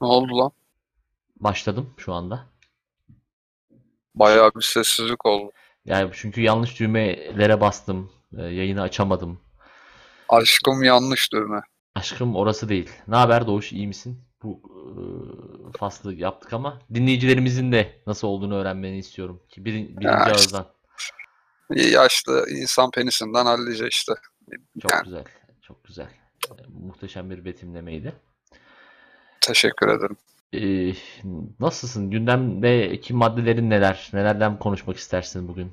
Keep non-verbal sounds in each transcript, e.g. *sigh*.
Ne oldu lan? Başladım şu anda. Bayağı bir sessizlik oldu. Yani çünkü yanlış düğmelere bastım. Ee, yayını açamadım. Aşkım yanlış düğme. Aşkım orası değil. Ne haber Doğuş iyi misin? Bu e, faslı yaptık ama dinleyicilerimizin de nasıl olduğunu öğrenmeni istiyorum. Ki birin, birinci Ya işte. ağızdan. Yaşlı insan penisinden hallice işte. Çok Yani güzel. Çok güzel. E, muhteşem bir betimlemeydi. Teşekkür ederim. Ee, nasılsın? Gündemdeki maddelerin neler? Nelerden konuşmak istersin bugün?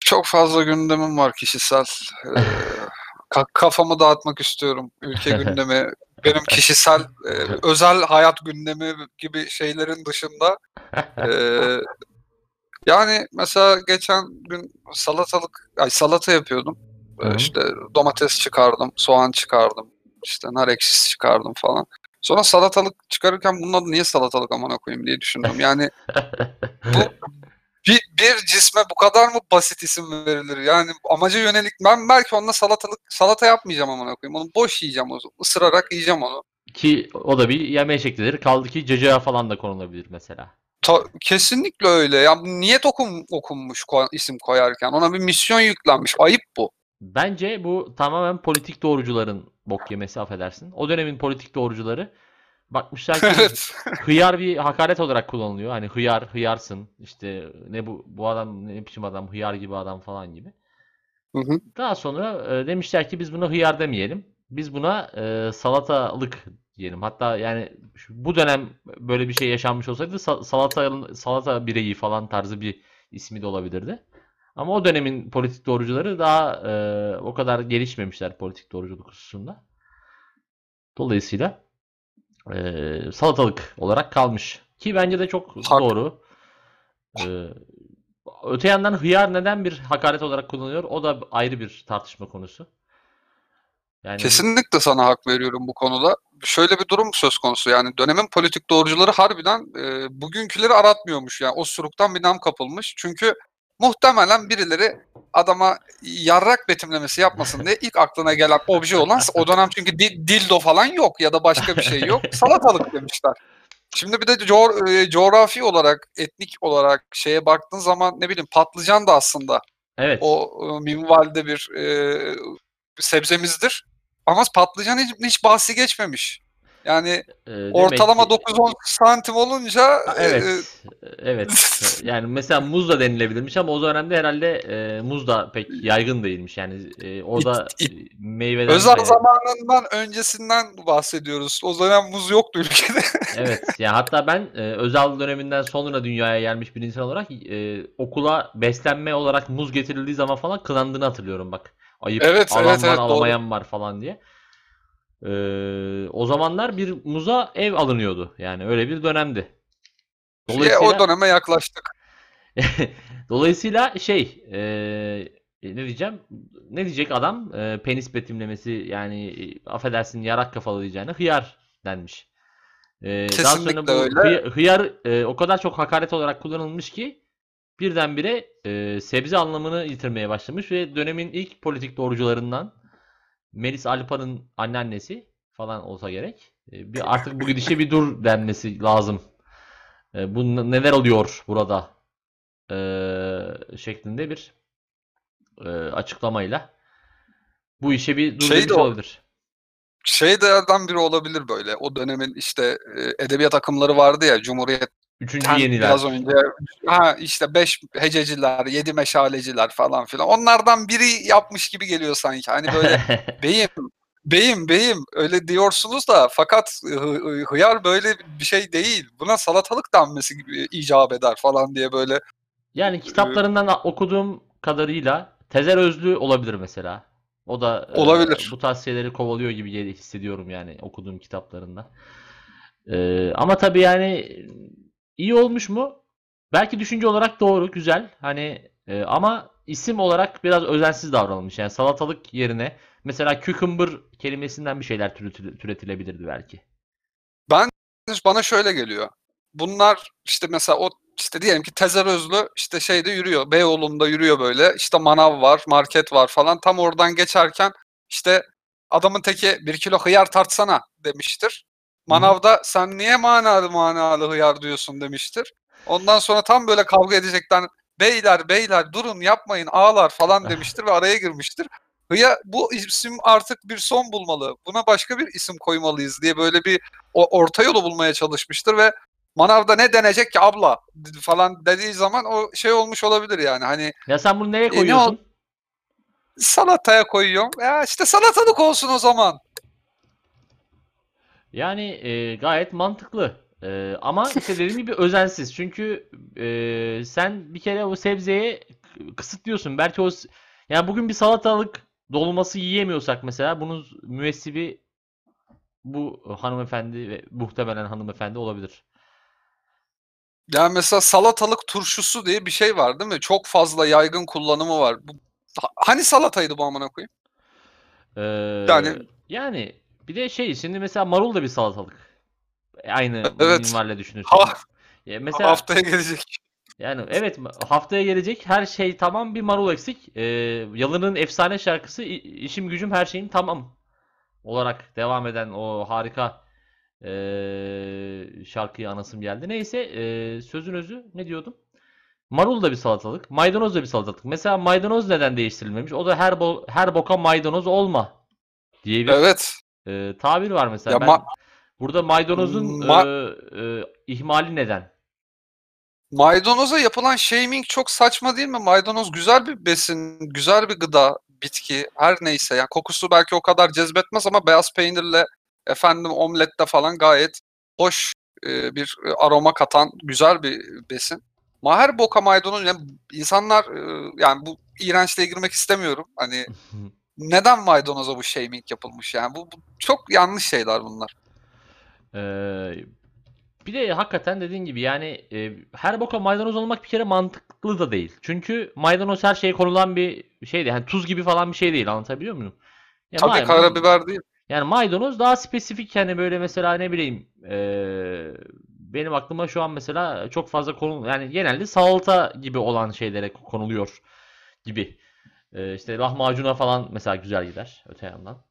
Çok fazla gündemim var kişisel. Ee, *laughs* ka- kafamı dağıtmak istiyorum. Ülke *laughs* gündemi, benim kişisel, e, özel hayat gündemi gibi şeylerin dışında. Ee, *laughs* yani mesela geçen gün salatalık, ay salata yapıyordum. Ee, Hı hı. İşte domates çıkardım, soğan çıkardım, işte nar ekşisi çıkardım falan. Sonra salatalık çıkarırken bunun adı niye salatalık amına koyayım diye düşündüm. Yani *laughs* bu bir, bir cisme bu kadar mı basit isim verilir? Yani amaca yönelik ben belki onunla salatalık salata yapmayacağım amına koyayım. Onu boş yiyeceğim o ısırarak yiyeceğim onu. Ki o da bir yeme şeklidir. Kaldı ki cacığa falan da konulabilir mesela. Ta- kesinlikle öyle. Ya bu niyet okum, okunmuş ko- isim koyarken. Ona bir misyon yüklenmiş. Ayıp bu. Bence bu tamamen politik doğrucuların bok yemesi affedersin. O dönemin politik doğrucuları bakmışlar ki Evet. *laughs* hıyar bir hakaret olarak kullanılıyor. Hani hıyar, hıyarsın. İşte ne bu bu adam ne biçim adam, hıyar gibi adam falan gibi. Hı hı. Daha sonra e, demişler ki biz buna hıyar demeyelim. Biz buna e, salatalık diyelim. Hatta yani şu- bu dönem böyle bir şey yaşanmış olsaydı sa- salata salata bireyi falan tarzı bir ismi de olabilirdi. Ama o dönemin politik doğrucuları daha e, o kadar gelişmemişler politik doğruculuk hususunda. Dolayısıyla e, salatalık olarak kalmış. Ki bence de çok Hak- doğru. E, öte yandan hıyar neden bir hakaret olarak kullanılıyor? O da ayrı bir tartışma konusu. Yani Kesinlikle sana hak veriyorum bu konuda. Şöyle bir durum söz konusu yani dönemin politik doğrucuları harbiden e, bugünküleri aratmıyormuş yani o suruktan bir nam kapılmış. Çünkü muhtemelen birileri adama yarrak betimlemesi yapmasın diye ilk aklına gelen obje olan o dönem çünkü di- dildo falan yok ya da başka bir şey yok. Salatalık demişler. Şimdi bir de coğ- e, coğrafi olarak, etnik olarak şeye baktığın zaman ne bileyim patlıcan da aslında evet. o e, minvalde bir e, sebzemizdir. Ama patlıcan hiç, hiç bahsi geçmemiş. Yani e, ortalama ki- 9-10 santim olunca e, Evet. Evet. *laughs* Yani mesela muz da denilebilirmiş ama o dönemde herhalde e, muz da pek yaygın değilmiş. Yani e, o da İt- e, meyveden özel de- zamanından öncesinden bahsediyoruz. O dönem muz yoktu ülkede. *laughs* Evet. Yani hatta ben e, özel döneminden sonra dünyaya gelmiş bir insan olarak e, okula beslenme olarak muz getirildiği zaman falan kınandığını hatırlıyorum bak. Ayıp Evet, alan evet, var evet, doğru. alamayan var falan diye. E, o zamanlar bir muza ev alınıyordu. Yani öyle bir dönemdi. Ya, o döneme yaklaştık. *laughs* Dolayısıyla şey e, ne diyeceğim? Ne diyecek adam? E, penis betimlemesi yani e, affedersin yarak kafalı diyeceğine hıyar denmiş. E, daha Kesinlikle sonra bu öyle. hıy- hıyar e, o kadar çok hakaret olarak kullanılmış ki birdenbire e, sebze anlamını yitirmeye başlamış ve dönemin ilk politik doğrucularından Melis Alpa'nın anneannesi falan olsa gerek. E, bir artık bu gidişe bir dur denmesi lazım. E, bu neler oluyor burada? E, şeklinde bir e, açıklamayla bu işe bir dur Şey de olabilir. Şey değerden biri olabilir böyle. O dönemin işte e, edebiyat akımları vardı ya Cumhuriyet Üçüncü Ten yeniler. biraz önce ha işte beş hececiler, yedi meşaleciler falan filan. Onlardan biri yapmış gibi geliyor sanki. Hani böyle *laughs* beyim, beyim, beyim öyle diyorsunuz da fakat hı- hı- hıyar böyle bir şey değil. Buna salatalık denmesi gibi icap eder falan diye böyle. Yani kitaplarından a- okuduğum kadarıyla Tezer Özlü olabilir mesela. O da e, Olabilir. bu tarz şeyleri kovalıyor gibi hissediyorum yani okuduğum kitaplarında. E, ama tabii yani iyi olmuş mu? Belki düşünce olarak doğru, güzel. Hani e, ama isim olarak biraz özensiz davranılmış. Yani salatalık yerine mesela cucumber kelimesinden bir şeyler türetil- türetilebilirdi belki. Bana şöyle geliyor. Bunlar işte mesela o işte diyelim ki Tezer Özlü işte şeyde yürüyor. Beyoğlu'nda yürüyor böyle. İşte manav var, market var falan. Tam oradan geçerken işte adamın teki bir kilo hıyar tartsana demiştir. Manavda sen niye manalı manalı hıyar diyorsun demiştir. Ondan sonra tam böyle kavga edecekler. Beyler beyler durun yapmayın ağlar falan demiştir ve araya girmiştir. Hıya bu isim artık bir son bulmalı. Buna başka bir isim koymalıyız diye böyle bir o, orta yolu bulmaya çalışmıştır ve manavda ne denecek ki abla falan dediği zaman o şey olmuş olabilir yani. Hani Ya sen bunu nereye ne koyuyorsun? salataya koyuyorum. Ya işte salatalık olsun o zaman. Yani e, gayet mantıklı. E, ama işte dediğim gibi özensiz. Çünkü e, sen bir kere o sebzeye kısıtlıyorsun. Belki o yani bugün bir salatalık dolması yiyemiyorsak mesela bunun müessibi bu hanımefendi ve muhtemelen hanımefendi olabilir. Yani mesela salatalık turşusu diye bir şey var değil mi? Çok fazla yaygın kullanımı var. Bu, ha- hani salataydı bu amına koyayım? Ee, Yani- yani bir de şey şimdi mesela marul da bir salatalık. Aynı *laughs* Evet. minvalle düşünürsek. Ha, Ya mesela haftaya gelecek. Yani evet haftaya gelecek her şey tamam bir marul eksik. Ee, Yalın'ın efsane şarkısı "İ- işim gücüm her şeyim tamam olarak devam eden o harika ee, şarkıyı anasım geldi. Neyse ee, sözün özü ne diyordum? Marul da bir salatalık, maydanoz da bir salatalık. Mesela maydanoz neden değiştirilmemiş? O da her bo- her boka maydanoz olma diye bir Evet. Ee, tabir var mesela. Ya Ben ma- burada maydanozun Ma- ee, ee, ihmali neden? Maydanoza yapılan shaming çok saçma değil mi? Maydanoz güzel bir besin, güzel bir gıda, bitki, her neyse. Yani kokusu belki o kadar cezbetmez ama beyaz peynirle efendim omlette falan gayet hoş e, bir e, aroma katan güzel bir besin. Ma her boka maydanoz yani insanlar e, yani bu iğrençliğe girmek istemiyorum. Hani *laughs* neden maydanoza bu shaming yapılmış yani? Bu, bu çok yanlış şeyler bunlar. Ee, bir de hakikaten dediğin gibi yani e, her boka maydanoz olmak bir kere mantıklı da değil. Çünkü maydanoz her şeye konulan bir şey değil. Yani tuz gibi falan bir şey değil. Anlatabiliyor muyum? Ya Tabii may- karabiber değil. Yani maydanoz daha spesifik hani böyle mesela ne bileyim e, benim aklıma şu an mesela çok fazla konu yani genelde salata gibi olan şeylere konuluyor gibi. E, işte lahmacuna falan mesela güzel gider öte yandan.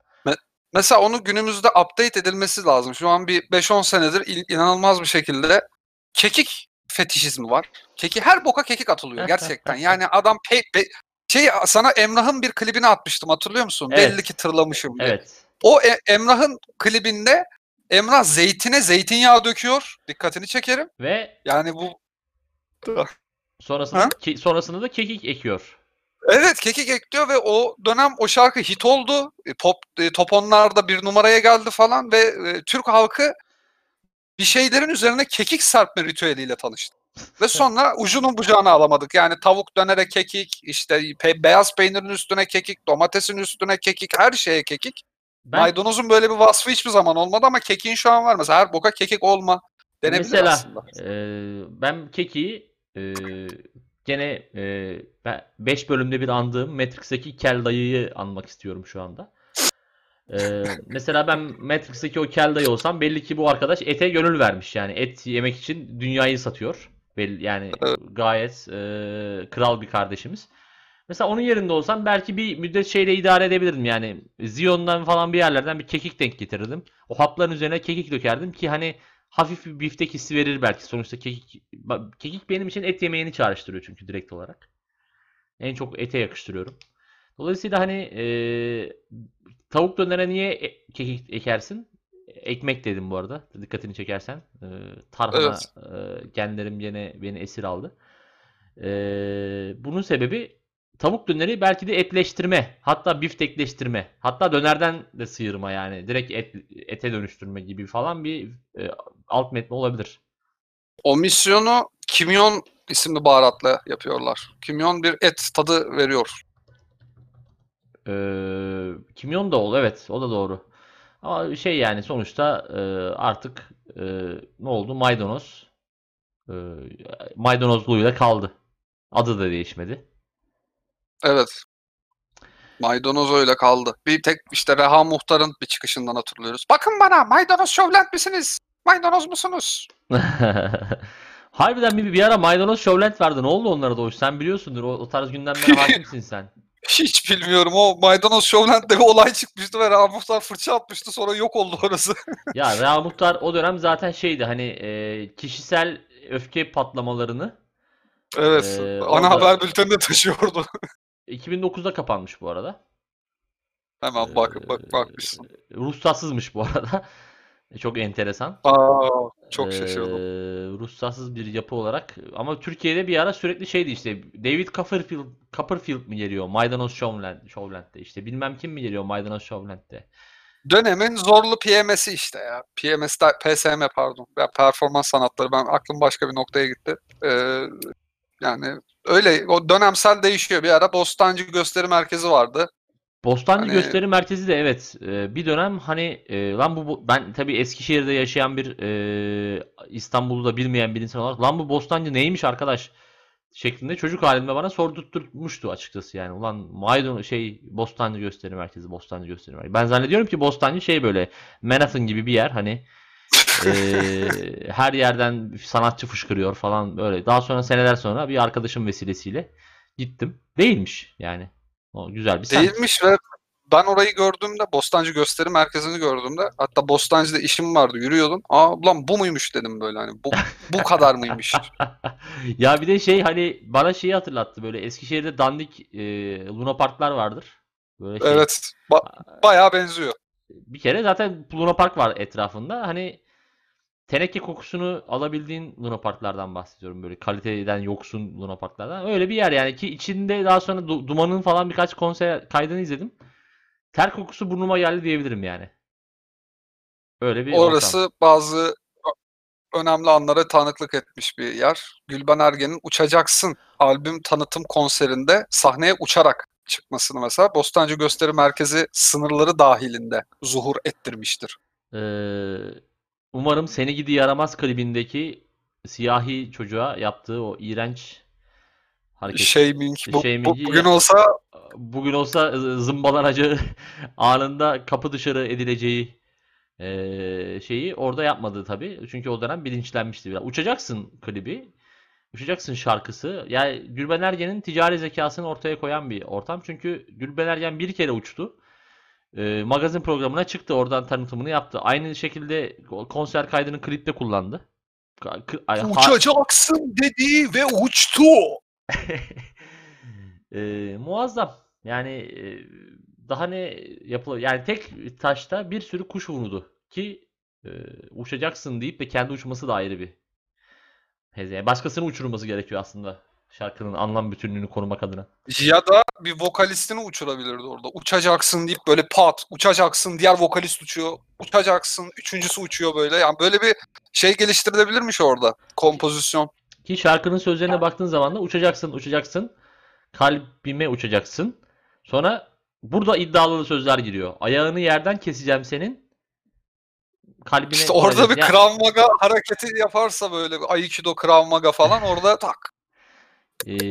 Mesela onu günümüzde update edilmesi lazım. Şu an bir 5-10 senedir inanılmaz bir şekilde kekik fetişizmi var. Keki her boka kekik atılıyor *laughs* gerçekten. Yani adam pe, pe- şey sana Emrah'ın bir klibini atmıştım hatırlıyor musun? Evet. Belli ki tırlamışım diye. Evet. O E- Emrah'ın klibinde Emrah zeytine zeytinyağı döküyor. Dikkatini çekerim. Ve Yani bu sonrasında Ha? ke- sonrasında da kekik ekiyor. Evet kekik ekliyor ve o dönem o şarkı hit oldu. E, Pop e, top onlarda bir numaraya geldi falan ve e, Türk halkı bir şeylerin üzerine kekik serpme ritüeliyle tanıştı. Ve sonra ucunun bucağını alamadık. Yani tavuk dönere kekik, işte pe- beyaz peynirin üstüne kekik, domatesin üstüne kekik, her şeye kekik. Ben Maydanozun böyle bir vasfı hiçbir zaman olmadı ama kekiğin şu an var. Mesela her boka kekik olma denebilir mesela aslında. e, ben kekiği e, gene 5 bölümde bir andığım Matrix'teki Kel dayıyı anmak istiyorum şu anda. E, *laughs* mesela ben Matrix'teki o Kel dayı olsam belli ki bu arkadaş ete gönül vermiş yani et yemek için dünyayı satıyor. Belli, yani gayet e, kral bir kardeşimiz. Mesela onun yerinde olsam belki bir müddet şeyle idare edebilirdim yani. Ziyon'dan falan bir yerlerden bir kekik denk getirirdim. O hapların üzerine kekik dökerdim ki hani hafif bir biftek hissi verir belki. Sonuçta kekik kekik benim için et yemeğini çağrıştırıyor çünkü direkt olarak. En çok ete yakıştırıyorum. Dolayısıyla hani e, tavuk dönere niye e- kekik ekersin? Ekmek dedim bu arada. Dikkatini çekersen. E, tarhana e, genlerim yine beni esir aldı. E, bunun sebebi tavuk döneri belki de etleştirme. Hatta biftekleştirme. Hatta dönerden de sıyırma yani. Direkt et, ete dönüştürme gibi falan bir e, alt metni olabilir. O misyonu kimyon isimli baharatla yapıyorlar. Kimyon bir et tadı veriyor. Ee, kimyon da ol evet o da doğru. Ama şey yani sonuçta e, artık e, ne oldu? Maydanoz e, maydanozluğuyla kaldı. Adı da değişmedi. Evet. Maydanoz öyle kaldı. Bir tek işte Reha Muhtar'ın bir çıkışından hatırlıyoruz. Bakın bana maydanoz şovlent misiniz? Maydanoz musunuz? *laughs* Harbiden bir, bir ara maydanoz şovlent vardı. Ne oldu onlara o? Sen biliyorsundur. O, o tarz gündemlere hakimsin sen. *laughs* Hiç bilmiyorum. O Maydanoz Showland'de bir olay çıkmıştı ve Reha Muhtar fırça atmıştı. Sonra yok oldu orası. *laughs* Ya Reha Muhtar o dönem zaten şeydi hani e, kişisel öfke patlamalarını evet. Ee, ana orada- haber bülteninde taşıyordu. 2009'da kapanmış bu arada. Hemen bak Ee, bak bakmışsın. Ruhsatsızmış bu arada. *laughs* Çok enteresan. Aa, çok şaşırdım. Ee, ruhsatsız bir yapı olarak. Ama Türkiye'de bir ara sürekli şeydi işte David Copperfield, Copperfield mi geliyor Maydanoz Showland, Showland'de işte bilmem kim mi geliyor Maydanoz Showland'de. Dönemin zorlu PMS'i işte ya. PMS, PSM pardon. Ya performans sanatları. Ben aklım başka bir noktaya gitti. Ee, yani öyle o dönemsel değişiyor. Bir ara Bostancı Gösteri Merkezi vardı. Bostancı Hani- Gösteri Merkezi de evet e, bir dönem hani e, lan bu- bu ben tabii Eskişehir'de yaşayan bir e, İstanbul'u da bilmeyen bir insan olarak lan bu Bostancı neymiş arkadaş şeklinde çocuk halimde bana sordurtmuştu açıkçası yani. Ulan Maydanoz şey Bostancı Gösteri Merkezi, Bostancı Gösteri Merkezi. Ben zannediyorum ki Bostancı şey böyle Manhattan gibi bir yer hani e, her yerden sanatçı fışkırıyor falan böyle. Daha sonra seneler sonra bir arkadaşım vesilesiyle gittim. Değilmiş yani. O güzel bir. Değilmiş ve ben orayı gördüğümde Bostancı Gösteri Merkezi'ni gördüğümde hatta Bostancı'da işim vardı yürüyordum. Aa ulan bu muymuş dedim böyle hani bu bu kadar mıymış? *laughs* Ya bir de şey hani bana şeyi hatırlattı böyle Eskişehir'de dandik e, Luna Parklar vardır. Böyle şey. evet. Ba- bayağı benziyor. Bir kere zaten Luna Park var etrafında. Hani teneke kokusunu alabildiğin Luna Parklardan bahsediyorum. Böyle kaliteden yoksun Luna Parklardan. Öyle bir yer yani ki içinde daha sonra Du- Duman'ın falan birkaç konser kaydını izledim. Ter kokusu burnuma geldi diyebilirim yani. Öyle bir ortam. Orası bazı ö- önemli anlara tanıklık etmiş bir yer. Gülben Ergen'in Uçacaksın albüm tanıtım konserinde sahneye uçarak çıkmasını mesela Bostancı Gösteri Merkezi sınırları dahilinde zuhur ettirmiştir. Ee, umarım Seni Gidi Yaramaz klibindeki siyahi çocuğa yaptığı o iğrenç hareket Shaming. Bu, bu- Shaming'i bugün ya- olsa bugün olsa zımbalanacı *laughs* anında kapı dışarı edileceği eee, şeyi orada yapmadı tabii. Çünkü o dönem bilinçlenmişti biraz. Uçacaksın klibi. Uçacaksın şarkısı. Yani Gülben Ergen'in ticari zekasını ortaya koyan bir ortam. Çünkü Gülben Ergen bir kere uçtu. Eee, magazin programına çıktı. Oradan tanıtımını yaptı. Aynı şekilde konser kaydını klipte kullandı. Uçacaksın dedi ve uçtu. Eee, *laughs* muazzam. Yani eee, daha ne yapılır? Yani tek taşta bir sürü kuş vuruldu ki eee, uçacaksın deyip de kendi uçması da ayrı bir heze. Başkasını uçurması gerekiyor aslında şarkının anlam bütünlüğünü korumak adına. Ya da bir vokalistini uçurabilirdi orada. Uçacaksın deyip böyle pat, uçacaksın, diğer vokalist uçuyor, uçacaksın, üçüncüsü uçuyor böyle. Yani böyle bir şey geliştirilebilirmiş orada. Kompozisyon. Ki şarkının sözlerine baktığın zaman da uçacaksın, uçacaksın, kalbime uçacaksın. Sonra burada iddialı sözler giriyor. Ayağını yerden keseceğim senin. Kalbine İşte orada bir Ya- Krav Maga hareketi yaparsa böyle bir Aikido Krav Maga falan orada tak. Ee,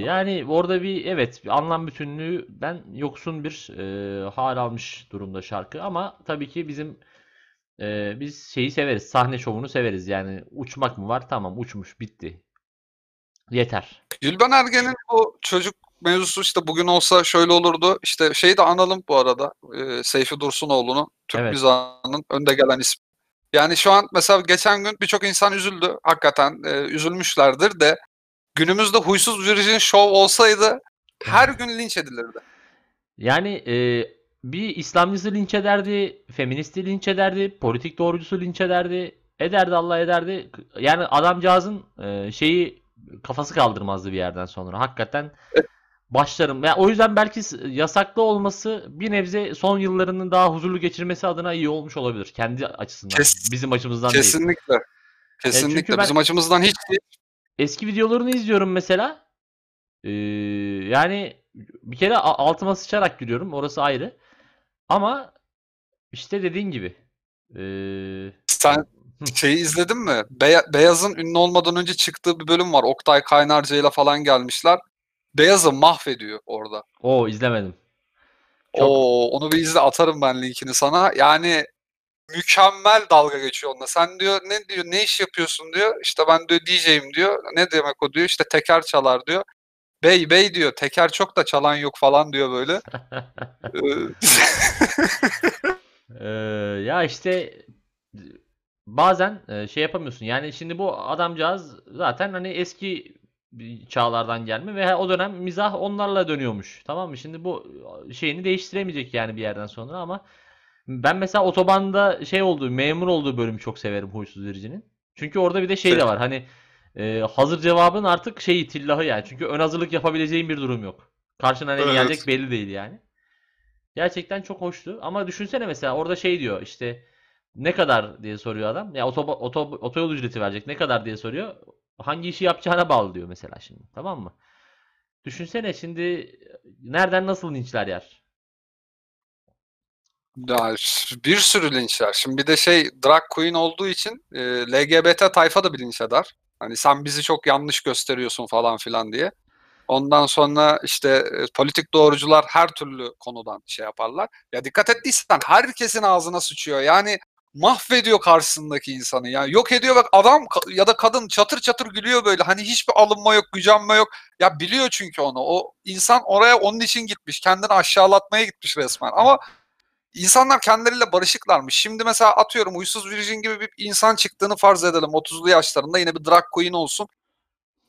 yani orada bir evet bir anlam bütünlüğünden yoksun bir e, hal almış durumda şarkı. Ama tabii ki bizim e, biz şeyi severiz sahne şovunu severiz. Yani uçmak mı var? Tamam uçmuş bitti. Yeter. Gülben Ergen'in bu çocuk mevzusu işte bugün olsa şöyle olurdu. İşte şeyi de analım bu arada. Ee, Seyfi Dursunoğlu'nu. Türk Evet. mizahının önde gelen ismi. Yani şu an mesela geçen gün birçok insan üzüldü. Hakikaten e, üzülmüşlerdir de günümüzde huysuz virgin şov olsaydı her gün linç edilirdi. Yani e, bir İslamcısı linç ederdi, feministi linç ederdi, politik doğrucusu linç ederdi, ederdi Allah ederdi. Yani adamcağızın e, şeyi kafası kaldırmazdı bir yerden sonra. Hakikaten başlarım. Ya o yüzden belki yasaklı olması bir nebze son yıllarının daha huzurlu geçirmesi adına iyi olmuş olabilir. Kendi açısından. Kes- Bizim açımızdan değil. Kesinlikle. Kesinlikle. çünkü ben- Bizim açımızdan hiç değil. Eski videolarını izliyorum mesela. Ee, yani bir kere altıma sıçarak gülüyorum. Orası ayrı. Ama işte dediğin gibi. Ee, Sen şeyi izledin mi? Beya- Beyaz'ın ünlü olmadan önce çıktığı bir bölüm var. Oktay Kaynarca ile falan gelmişler. Beyaz'ı mahvediyor orada. o izlemedim. Çok- Oo, onu bir izle atarım ben linkini sana. Yani mükemmel dalga geçiyor onunla. Sen diyor ne diyor ne iş yapıyorsun diyor. İşte ben diyor DJ'im diyor. Ne demek o diyor. İşte teker çalar diyor. Bey bey diyor. Teker çok da çalan yok falan diyor böyle. *laughs* Ee, *laughs* Ee, ya işte bazen e, şey yapamıyorsun. Yani şimdi bu adamcağız zaten hani eski çağlardan gelme ve o dönem mizah onlarla dönüyormuş. Tamam mı? Şimdi bu şeyini değiştiremeyecek yani bir yerden sonra ama ben mesela otobanda şey olduğu, memur olduğu bölümü çok severim Huysuz Verici'nin. Çünkü orada bir de şey de var. Hani e, hazır cevabın artık şeyi tillahı yani. Çünkü ön hazırlık yapabileceğin bir durum yok. Karşına ne Evet. gelecek belli değil yani. Gerçekten çok hoştu. Ama düşünsene mesela orada şey diyor işte ne kadar diye soruyor adam. Ya otoba, oto, otoyol ücreti verecek ne kadar diye soruyor. Hangi işi yapacağına bağlı diyor mesela şimdi. Tamam mı? Düşünsene şimdi nereden nasıl linçler yer. Ya bir sürü linçler. Şimdi bir de şey drag queen olduğu için e, LGBT tayfa da bir linç eder. Hani sen bizi çok yanlış gösteriyorsun falan filan diye. Ondan sonra işte e, politik doğrucular her türlü konudan şey yaparlar. Ya dikkat ettiysen herkesin ağzına sıçıyor. Yani mahvediyor karşısındaki insanı. Yani yok ediyor bak adam ya da kadın çatır çatır gülüyor böyle. Hani hiçbir alınma yok, gücenme yok. Ya biliyor çünkü onu. O insan oraya onun için gitmiş. Kendini aşağılatmaya gitmiş resmen. Ama İnsanlar kendileriyle barışıklarmış. Şimdi mesela atıyorum Uysuz Virgin gibi bir insan çıktığını farz edelim 30'lu yaşlarında yine bir drag queen olsun.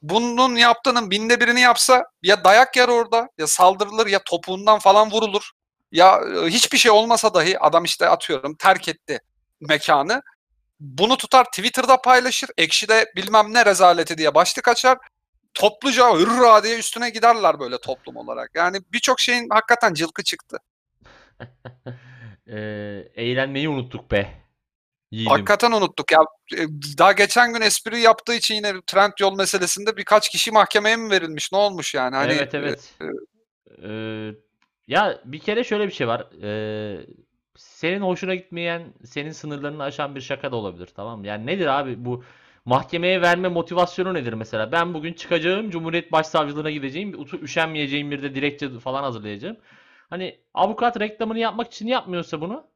Bunun yaptığının binde birini yapsa ya dayak yer orada ya saldırılır ya topuğundan falan vurulur. Ya e, hiçbir şey olmasa dahi adam işte atıyorum terk etti mekanı. Bunu tutar Twitter'da paylaşır. Ekşi'de bilmem ne rezaleti diye başlık açar. Topluca hırra diye üstüne giderler böyle toplum olarak. Yani birçok şeyin hakikaten cılkı çıktı. *laughs* Ee, eğlenmeyi unuttuk be. Yiğidim. Hakikaten unuttuk ya. E, Daha geçen gün espri yaptığı için yine trend yol meselesinde birkaç kişi mahkemeye mi verilmiş? Ne olmuş yani? Hani Evet evet. Ee, ya bir kere şöyle bir şey var. Ee, senin hoşuna gitmeyen, senin sınırlarını aşan bir şaka da olabilir, tamam mı? Yani nedir abi bu mahkemeye verme motivasyonu nedir mesela? Ben bugün çıkacağım, Cumhuriyet Başsavcılığına gideceğim, üşenmeyeceğim bir de dilekçe falan hazırlayacağım. Hani avukat reklamını yapmak için yapmıyorsa bunu,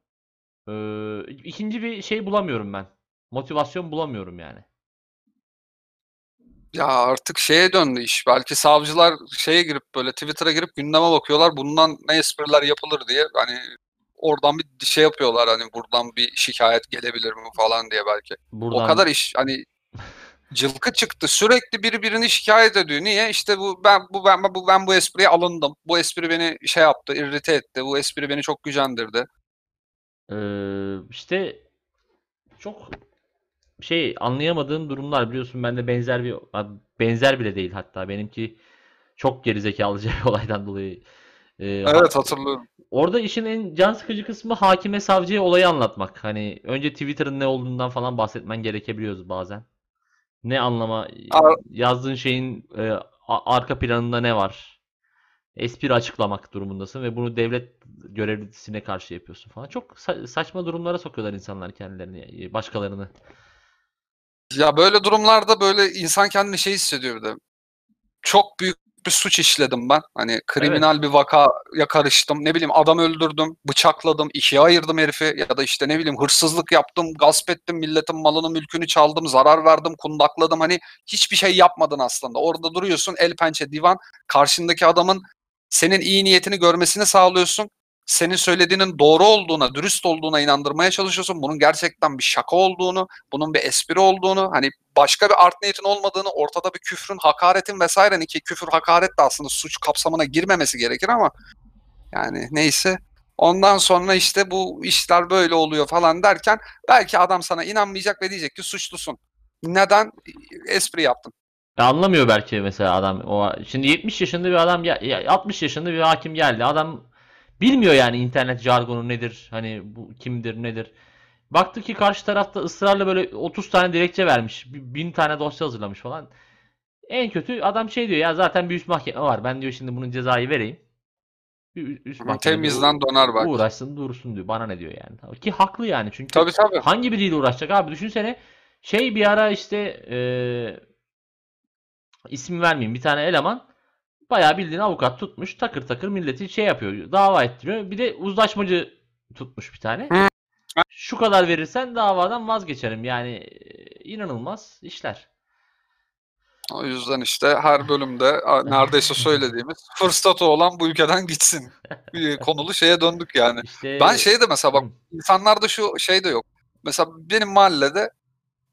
ee, ikinci bir şey bulamıyorum ben. Motivasyon bulamıyorum yani. Ya artık şeye döndü iş. Belki savcılar şeye girip böyle Twitter'a girip gündeme bakıyorlar. Bundan ne espriler yapılır diye. Hani oradan bir şey yapıyorlar. Hani buradan bir şikayet gelebilir mi falan diye belki. O Buradan kadar iş hani cılkı çıktı. Sürekli biri birini şikayet ediyor. Niye? İşte bu ben bu ben bu ben bu espriye alındım. Bu espri beni şey yaptı, irrite etti. Bu espri beni çok gücendirdi. Ee, işte çok şey anlayamadığım durumlar biliyorsun bende benzer bir benzer bile değil hatta benimki çok gerizekalıca *laughs* bir olaydan dolayı. Ee, Evet hatırlıyorum. Orada işin en can sıkıcı kısmı hakime savcıya olayı anlatmak. Hani önce Twitter'ın ne olduğundan falan bahsetmen gerekebiliyoruz bazen. Ne anlama Ar- yazdığın şeyin e, arka planında ne var? Espri açıklamak durumundasın ve bunu devlet görevlisine karşı yapıyorsun falan. Çok sa- saçma durumlara sokuyorlar insanlar kendilerini, e, başkalarını. Ya böyle durumlarda böyle insan kendini şey hissediyor bir de. Çok büyük bir suç işledim ben. Hani kriminal bir vakaya karıştım. Ne bileyim adam öldürdüm, bıçakladım, ikiye ayırdım herifi ya da işte ne bileyim hırsızlık yaptım, gasp ettim, milletin malını, mülkünü çaldım, zarar verdim, kundakladım. Hani hiçbir şey yapmadın aslında. Orada duruyorsun el pençe divan. Karşındaki adamın senin iyi niyetini görmesini sağlıyorsun. Senin söylediğinin doğru olduğuna, dürüst olduğuna inandırmaya çalışıyorsun. Bunun gerçekten bir şaka olduğunu, bunun bir espri olduğunu, hani başka bir art niyetin olmadığını, ortada bir küfrün, hakaretin vesairenin ki küfür, hakaret de aslında suç kapsamına girmemesi gerekir ama yani neyse. Ondan sonra işte bu işler böyle oluyor falan derken belki adam sana inanmayacak ve diyecek ki suçlusun. Neden? Espri yaptın. Ya anlamıyor belki mesela adam. O şimdi 70 yaşında bir adam ya 60 yaşında bir hakim geldi. Adam bilmiyor yani internet jargonu nedir? Hani bu kimdir, nedir? Baktı ki karşı tarafta ısrarla böyle 30 tane dilekçe vermiş. 1000 tane dosya hazırlamış falan. En kötü adam şey diyor ya zaten bir üst mahkeme var. Ben diyor şimdi bunun cezayı vereyim. Bir üst mahkeme diyor, Temizden döner bak. uğraşsın dursun diyor. Bana ne diyor yani. Ki haklı yani çünkü Tabii tabii. Hangi biriyle uğraşacak abi? Düşünsene şey bir ara işte eee isim vermeyeyim bir tane eleman bayağı bildiğin avukat tutmuş takır takır milleti şey yapıyor dava ettiriyor. Bir de uzlaşmacı tutmuş bir tane. Şu kadar verirsen davadan vazgeçerim. Yani eee, inanılmaz işler. O yüzden işte her bölümde *laughs* neredeyse söylediğimiz fırsatı olan bu ülkeden gitsin. *laughs* Bir konulu şeye döndük yani. İşte Ben şey de mesela bak insanlarda şu şey de yok. Mesela benim mahallede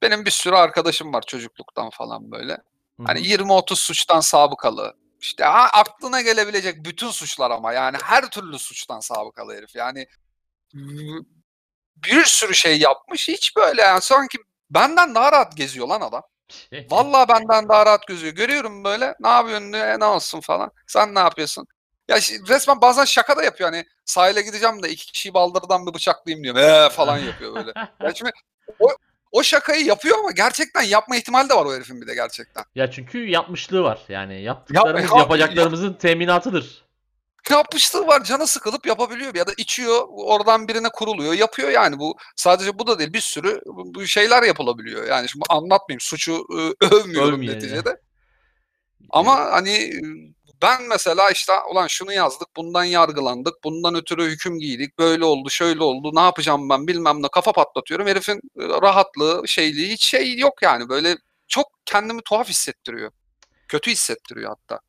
benim bir sürü arkadaşım var çocukluktan falan böyle. Hani hı. 20-30 suçtan sabıkalı. İşte ha, aklına gelebilecek bütün suçlar ama yani her türlü suçtan sabıkalı herif. Yani bir sürü şey yapmış. Hiç böyle yani sanki benden daha rahat geziyor lan adam. *laughs* Vallahi benden daha rahat geziyor. Görüyorum böyle ne yapıyorsun diyor, ne olsun falan. Sen ne yapıyorsun? Ya resmen bazen şaka da yapıyor hani sahile gideceğim de iki kişiyi baldırdan bir bıçaklayayım diyor. Ee falan yapıyor böyle. Ya şimdi o, o şakayı yapıyor ama gerçekten yapma ihtimali de var o herifin bir de gerçekten. Ya çünkü yapmışlığı var. Yani yaptıklarımız ya- yapacaklarımızın teminatıdır. yapmışlığı var canı sıkılıp yapabiliyor ya da içiyor oradan birine kuruluyor yapıyor yani bu sadece bu da değil bir sürü bu şeyler yapılabiliyor yani şimdi anlatmayayım suçu e, övmüyorum Övmeyelim. neticede ama hani ben mesela işte ulan şunu yazdık bundan yargılandık bundan ötürü hüküm giydik böyle oldu şöyle oldu ne yapacağım ben bilmem ne kafa patlatıyorum. Herifin e, rahatlığı şeyliği hiç şey yok yani. Böyle çok kendimi tuhaf hissettiriyor. Kötü hissettiriyor hatta.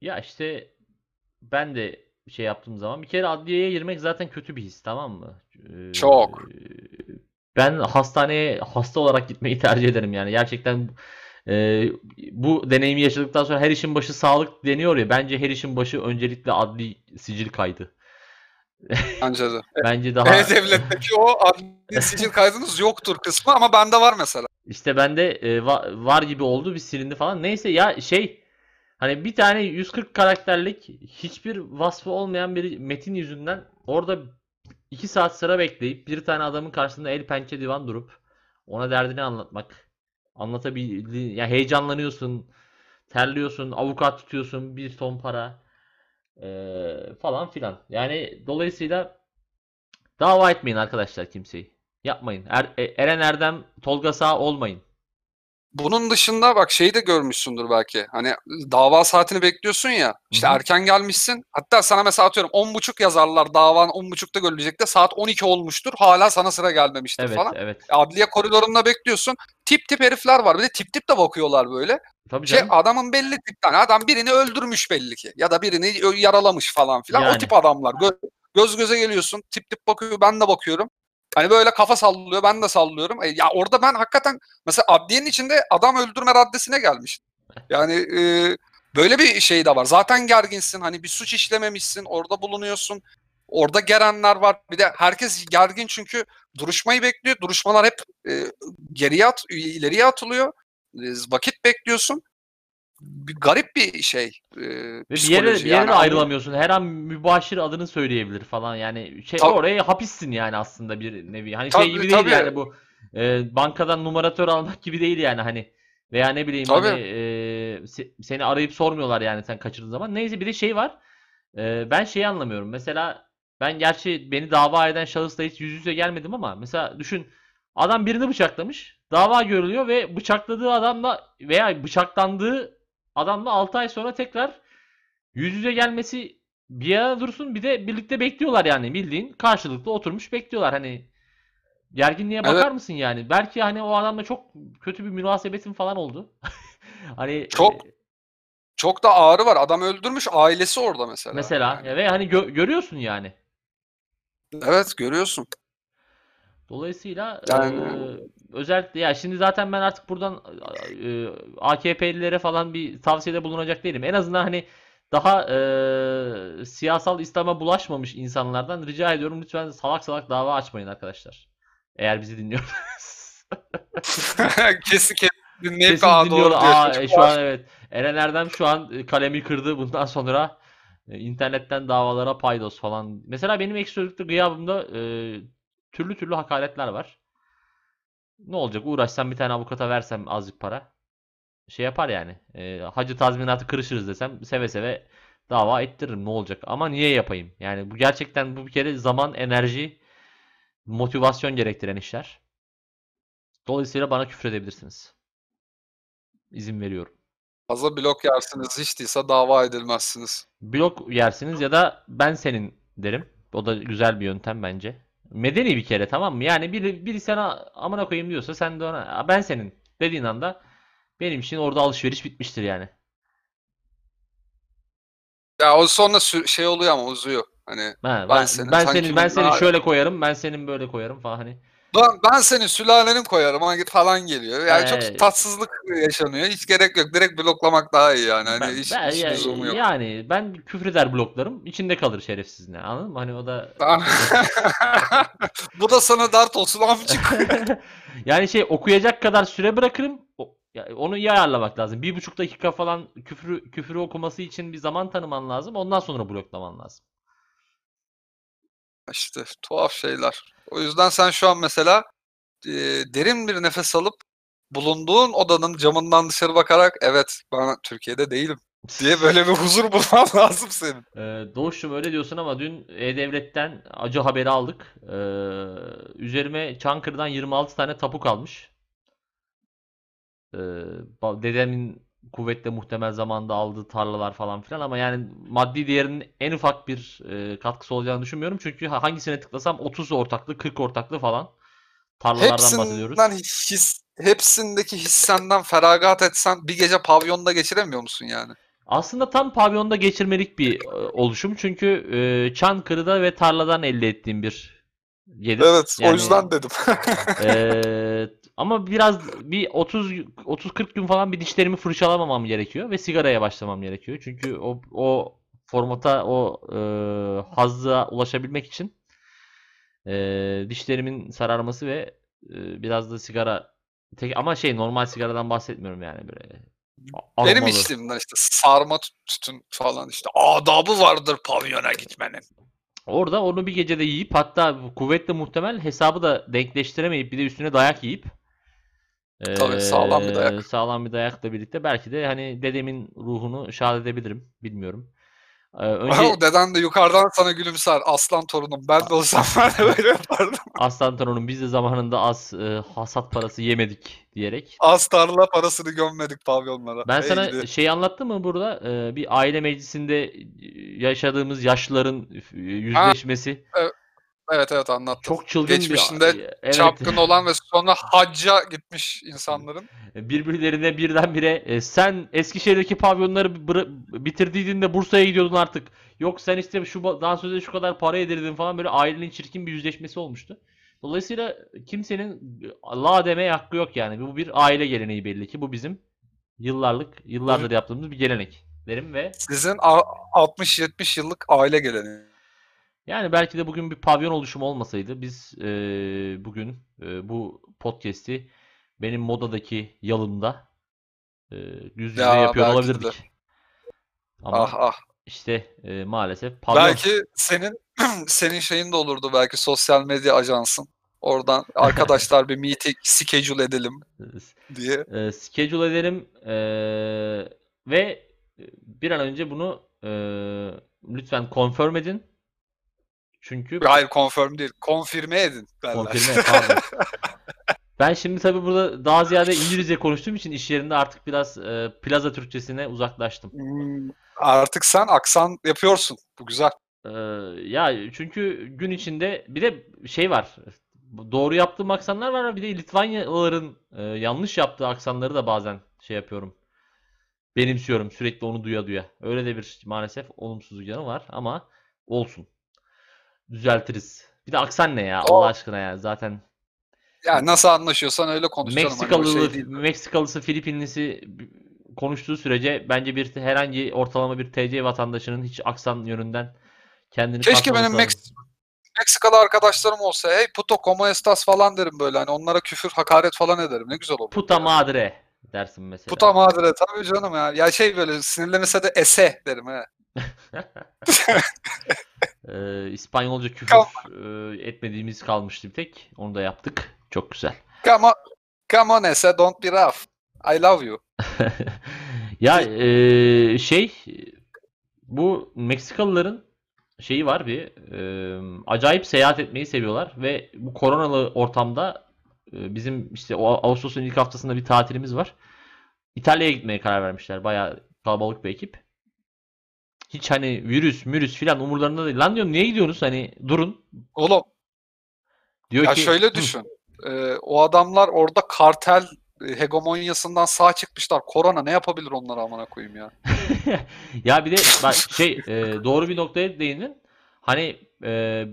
Ya işte ben de şey yaptığım zaman bir kere adliyeye girmek zaten kötü bir his tamam mı? Ee, Çok. Ben hastaneye hasta olarak gitmeyi tercih ederim yani. Gerçekten e, bu deneyimi yaşadıktan sonra her işin başı sağlık deniyor ya bence her işin başı öncelikle adli sicil kaydı. bence de. *laughs* Bence daha E-Devlet'teki o adli *laughs* sicil kaydınız yoktur kısmı ama bende var mesela. İşte bende e, va- var gibi oldu bir silindi falan. Neyse ya şey hani bir tane 140 karakterlik hiçbir vasfı olmayan bir metin yüzünden orada 2 saat sıra bekleyip bir tane adamın karşısında el pençe divan durup ona derdini anlatmak. Anlatabildiğin ya heyecanlanıyorsun, terliyorsun, avukat tutuyorsun, bir ton para eee, falan filan. Yani dolayısıyla dava etmeyin arkadaşlar kimseyi. Yapmayın. Er- E- Eren Erdem, Tolga Sağ olmayın. Bunun dışında bak şeyi de görmüşsündür belki. Hani dava saatini bekliyorsun ya. İşte Hı hı. erken gelmişsin. Hatta sana mesela atıyorum 10.30 yazarlar davan 10.30'da görülecek de saat 12 olmuştur. Hala sana sıra gelmemiştir Evet, falan. evet. Adliye koridorunda bekliyorsun. Tip tip herifler var. Bir de tip tip de bakıyorlar böyle. Tabii Şey, canım. adamın belli tipten. Adam birini öldürmüş belli ki. Ya da birini yaralamış falan filan. Yani. O tip adamlar. Gö- göz göze geliyorsun. Tip tip bakıyor. Ben de bakıyorum. Hani böyle kafa sallıyor. Ben de sallıyorum. E, ya orada ben hakikaten mesela adliyenin içinde adam öldürme raddesine gelmiş. Yani e, böyle bir şey de var. Zaten gerginsin. Hani bir suç işlememişsin. Orada bulunuyorsun. Orada gelenler var. Bir de herkes gergin çünkü duruşmayı bekliyor. Duruşmalar hep e, geriye at, ileriye atılıyor. E, vakit bekliyorsun. Bir garip bir şey. E, bir yere bir yere Yani de ayrılamıyorsun. Her an mübaşir adını söyleyebilir falan. Yani şey Tabii. oraya hapissin yani aslında bir nevi. Hani Tabii, şey gibi değil tabii. yani bu e, bankadan numaratör almak gibi değil yani hani. Veya ne bileyim Tabii. hani e, se- seni arayıp sormuyorlar yani sen kaçırdığın zaman. Neyse bir de şey var. E, ben şeyi anlamıyorum. Mesela ben gerçi beni dava eden şahısla hiç yüz yüze gelmedim ama mesela düşün adam birini bıçaklamış. Dava görülüyor ve bıçakladığı adamla veya bıçaklandığı adamla 6 ay sonra tekrar yüz yüze gelmesi bir yana dursun bir de birlikte bekliyorlar yani bildiğin karşılıklı oturmuş bekliyorlar hani gerginliğe Evet. bakar mısın yani belki hani o adamla çok kötü bir münasebetin falan oldu *laughs* hani Çok. e, Çok da ağrı var. Adam öldürmüş. Ailesi orada mesela. mesela Yani. ve hani gö- görüyorsun yani Evet görüyorsun. Dolayısıyla Yani- e, özellikle ya şimdi zaten ben artık buradan e, AKP'lilere falan bir tavsiyede bulunacak değilim en azından hani daha e, siyasal İslam'a bulaşmamış insanlardan rica ediyorum lütfen salak salak dava açmayın arkadaşlar. Eğer bizi dinliyorsanız. *laughs* kesin kesin dinleyip Kesin "Aa, doğru dinliyorlar. diyor." Aa, e, şu an evet. Eren Erdem şu an e, kalemi kırdı. Bundan sonra e, internetten davalara paydos falan. Mesela benim ekşi sözlükte gıyabımda e, türlü türlü hakaretler var. Ne olacak? Uğraşsam bir tane avukata versem azıcık para. Şey yapar yani. E, hacı tazminatı kırışırız desem seve seve dava ettiririm. Ne olacak? Ama niye yapayım? Yani bu gerçekten bu bir kere zaman, enerji, motivasyon gerektiren işler. Dolayısıyla bana küfür edebilirsiniz. İzin veriyorum. Fazla blok yersiniz hiç değilse dava edilmezsiniz. Blok yersiniz ya da ben senin derim. O da güzel bir yöntem bence. Medeni bir kere tamam mı? Yani biri, biri sana amına koyayım diyorsa sen de ona "Aa, ben senin dediğin anda benim için orada alışveriş bitmiştir yani. Ya o sonra sü- şey oluyor ama uzuyor. Hani Ha, Ben ben, senin, ben sen senin ben seni daha- şöyle koyarım, ben senin böyle koyarım falan hani. Ben, ben senin sülalenin koyarım ama git falan geliyor. Yani Ee, çok tatsızlık yaşanıyor. Hiç gerek yok. Direkt bloklamak daha iyi yani. Hani Ben, hiç, ben- hiç ya- lüzumu yok. yani ben küfreder bloklarım. içinde kalır şerefsiz ne. Anladın mı? Hani o da *laughs* Bu da sana dert olsun amcık. *laughs* yani şey okuyacak kadar süre bırakırım. O- ya onu iyi ayarlamak lazım. Bir buçuk dakika falan küfrü küfrü okuması için bir zaman tanıman lazım. Ondan sonra bloklaman lazım. İşte tuhaf şeyler. O yüzden sen şu an mesela e, derin bir nefes alıp bulunduğun odanın camından dışarı bakarak evet ben Türkiye'de değilim diye böyle bir huzur *laughs* bulman lazım senin. Ee, Doğuş'cum öyle diyorsun ama dün E-Devlet'ten acı haberi aldık. Ee, üzerime Çankırı'dan 26 tane tapu kalmış. Ee, dedemin kuvvetle muhtemel zamanda aldığı tarlalar falan filan ama yani maddi değerinin en ufak bir e, katkısı olacağını düşünmüyorum. Çünkü ha- hangisine tıklasam 30 ortaklı, 40 ortaklı falan tarlalardan bahsediyoruz. Hepsinden his, hepsindeki hissenden feragat etsen bir gece pavyonda geçiremiyor musun yani? Aslında tam pavyonda geçirmelik bir e, oluşum. Çünkü e, Çankırı'da ve tarladan elde ettiğim bir gelir. Evet o Yani- yüzden dedim. Ee, *laughs* ama biraz bir 30 30 40 gün falan bir dişlerimi fırçalamamam gerekiyor ve sigaraya başlamam gerekiyor. Çünkü o o formata o e, hazza ulaşabilmek için e, dişlerimin sararması ve e, biraz da sigara tek ama şey normal sigaradan bahsetmiyorum yani böyle Benim aromalı. içtiğimden işte sarma tü- tütün falan işte adabı vardır pavyona gitmenin. Orada onu bir gecede yiyip hatta kuvvetle muhtemel hesabı da denkleştiremeyip bir de üstüne dayak yiyip Tabii, sağlam bir dayak. sağlam bir dayakla birlikte belki de hani dedemin ruhunu şad edebilirim. Bilmiyorum. *laughs* Önce O deden de yukarıdan sana gülümser. Aslan torunum. Ben de olsam *laughs* ben de böyle yapardım. Aslan Torun'un biz de zamanında az eee, hasat parası yemedik diyerek. Az tarla parasını gömmedik pavyonlara. Ben Hey sana gidi. şey anlattım mı burada? Eee, bir aile meclisinde yaşadığımız yaşlıların e, yüzleşmesi. Evet evet anlattım. Çok çılgın Geçmişinde bir evet. Çapkın olan ve sonra hacca gitmiş insanların. birbirlerine birdenbire e, sen Eskişehir'deki pavyonları bitirdiydin de Bursa'ya gidiyordun artık. Yok sen işte şu dansöze şu kadar para yedirdin falan böyle ailenin çirkin bir yüzleşmesi olmuştu. Dolayısıyla kimsenin la demeye hakkı yok yani. Bu bir aile geleneği belli ki. Bu bizim yıllarlık, yıllardır yaptığımız bir gelenek derim ve Sizin a- 60-70 yıllık aile geleneği. Yani belki de bugün bir pavyon oluşumu olmasaydı biz e, bugün e, bu podcast'i benim modadaki yalımda e, yüz yüze Ya, yapıyor olabilirdik. Ama Ah ah. işte e, maalesef pavyon Belki senin *clears throat* senin şeyin de olurdu belki sosyal medya ajansın. Oradan *laughs* arkadaşlar bir meeting schedule edelim diye. e, schedule edelim e, ve bir an önce bunu e, lütfen confirm edin. Çünkü Hayır confirm değil. Konfirme edin derler. Konfirme, pardon. *laughs* Ben şimdi tabii burada daha ziyade İngilizce konuştuğum için iş yerinde artık biraz e, plaza Türkçesine uzaklaştım. Hmm, Artık sen aksan yapıyorsun. Bu güzel. E, ya çünkü gün içinde bir de şey var. Doğru yaptığım aksanlar var bir de Litvanyalıların e, yanlış yaptığı aksanları da bazen şey yapıyorum. Benimsiyorum sürekli onu duya duya. Öyle de bir maalesef olumsuzluk yanı var ama olsun. Düzeltiriz. Bir de aksan ne ya Allah aşkına ya zaten Yani nasıl anlaşıyorsan öyle konuş canım. Hani o Meksikalılı, şey. Meksikalısı, Filipinlisi konuştuğu sürece bence bir herhangi ortalama bir TC vatandaşının hiç aksan yönünden kendini Keşke benim. Meks- Meksikalı arkadaşlarım olsa hey puto como estas falan derim böyle hani onlara küfür hakaret falan ederim ne güzel olur. Puta madre dersin mesela. Puta madre tabii canım ya. Ya şey böyle sinirlenirse de ese derim he. Ee, İspanyolca küfür Kam- e, etmediğimiz kalmıştı bir tek. Onu da yaptık. Çok güzel. *laughs* Come on, come on ese don't be rough. I love you. Ya e, şey bu Meksikalıların şeyi var bir e, acayip seyahat etmeyi seviyorlar ve bu koronalı ortamda e, bizim işte o Ağustos'un ilk haftasında bir tatilimiz var. İtalya'ya gitmeye karar vermişler. Bayağı kalabalık bir ekip. Hiç hani virüs, mürüs filan umurlarında değil. Lan diyorum niye gidiyorsunuz? Hani durun. Oğlum Diyor ya ki şöyle "Hı, düşün. Ee, o adamlar orada kartel e, hegemonyasından sağ çıkmışlar. Korona ne yapabilir onlara amına koyayım ya. *laughs* Ya bir de bak şey e, doğru bir noktaya değindin. Hani e,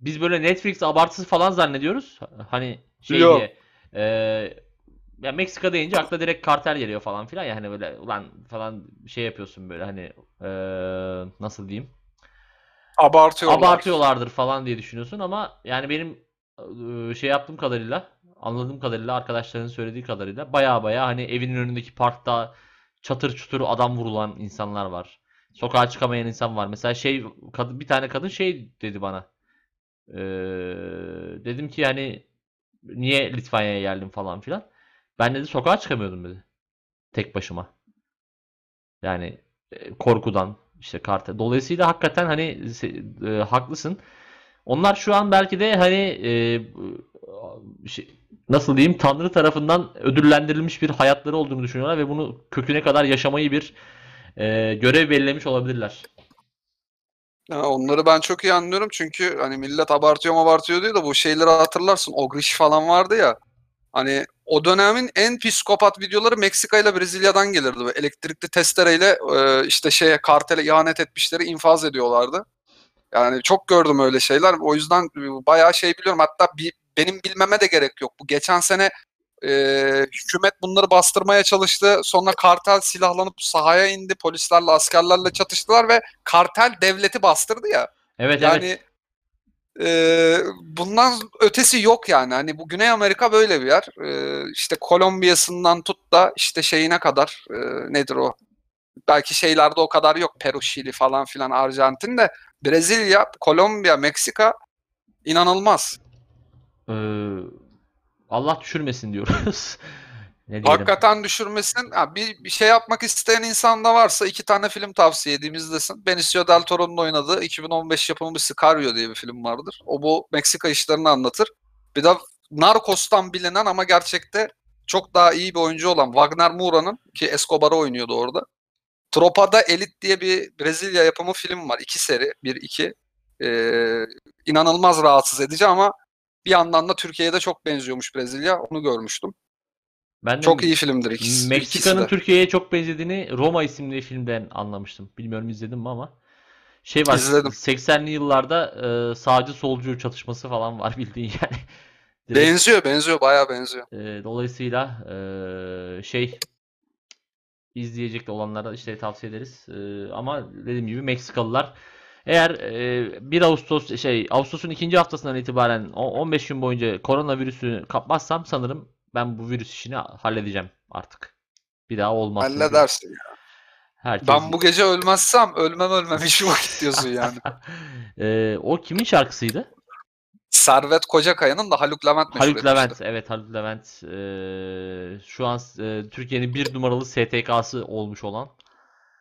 biz böyle Netflix abartısı falan zannediyoruz. Hani şey Yok. diye e, ya Meksika deyince akla direkt kartel geliyor falan filan ya hani böyle ulan falan şey yapıyorsun böyle hani e, nasıl diyeyim Abartıyorlar. abartıyorlardır falan diye düşünüyorsun ama yani benim e, şey yaptığım kadarıyla anladığım kadarıyla arkadaşların söylediği kadarıyla baya baya hani evinin önündeki parkta çatır çutur adam vurulan insanlar var. Sokağa çıkamayan insan var. Mesela şey kadın bir tane kadın şey dedi bana. Ee, dedim ki yani niye Litvanya'ya geldim falan filan. Ben dedi sokağa çıkamıyordum dedi. Tek başıma. Yani korkudan işte kartel. Dolayısıyla hakikaten hani e, haklısın. Onlar şu an belki de hani e, şey- nasıl diyeyim Tanrı tarafından ödüllendirilmiş bir hayatları olduğunu düşünüyorlar ve bunu köküne kadar yaşamayı bir e, görev belirlemiş olabilirler. Ya onları ben çok iyi anlıyorum çünkü hani millet abartıyor mu abartıyor diyor da bu şeyleri hatırlarsın. Ogriş falan vardı ya. Hani o dönemin en psikopat videoları Meksika ile Brezilya'dan gelirdi. Böyle elektrikli testereyle e, işte şeye kartele ihanet etmişleri infaz ediyorlardı. Yani çok gördüm öyle şeyler. O yüzden bayağı şey biliyorum. Hatta bir, benim bilmeme de gerek yok. Bu geçen sene e, hükümet bunları bastırmaya çalıştı. Sonra kartel silahlanıp sahaya indi. Polislerle, askerlerle çatıştılar ve kartel devleti bastırdı ya. Evet Yani evet. E, bundan ötesi yok yani. Hani bu Güney Amerika böyle bir yer. E, işte Kolombiya'sından tut da işte şeyine kadar e, nedir o? Belki şeylerde o kadar yok. Peru, Şili falan filan Arjantin de Brezilya, Kolombiya, Meksika inanılmaz. Ee, Allah düşürmesin diyoruz. *laughs* Ne? Hakikaten düşürmesin. Ha, bir, bir şey yapmak isteyen insan da varsa iki tane film tavsiye edeyim izlesin. Benicio Del Toro'nun oynadığı 2015 yapımı bir Sicario diye bir film vardır. O bu Meksika işlerini anlatır. Bir de Narcos'tan bilinen ama gerçekte çok daha iyi bir oyuncu olan Wagner Moura'nın ki Escobar'ı oynuyordu orada. Tropa'da Elit diye bir Brezilya yapımı film var. İki seri. Bir, iki. Ee, inanılmaz rahatsız edici ama bir yandan da Türkiye'de çok benziyormuş Brezilya. Onu görmüştüm. Ben de Çok iyi filmdir ikisi, ikisi Meksika'nın de. Türkiye'ye çok benzediğini Roma isimli filmden anlamıştım. Bilmiyorum izledim mi ama. Şey var. İzledim. 80'li yıllarda e, sağcı solcu çatışması falan var bildiğin *laughs* yani. Direkt, Benziyor, benziyor, bayağı benziyor. e, dolayısıyla e, şey izleyecek olanlara işte tavsiye ederiz. E, ama dediğim gibi Meksikalılar eğer e, 1 Ağustos şey Ağustos'un ikinci haftasından itibaren o 15 gün boyunca koronavirüsü kapmazsam sanırım ben bu virüs işini halledeceğim artık. Bir daha olmaz. Halledersin. ya. Herkes... Ben bu gece ölmezsem ölmem ölmem hiç vakit diyorsun yani. *laughs* Ee, o kimin şarkısıydı? Servet Kocakaya'nın da Haluk Levent meşhur Haluk etmişti. Levent. Evet Haluk Levent. Ee, şu an e, Türkiye'nin bir numaralı STK'sı olmuş olan.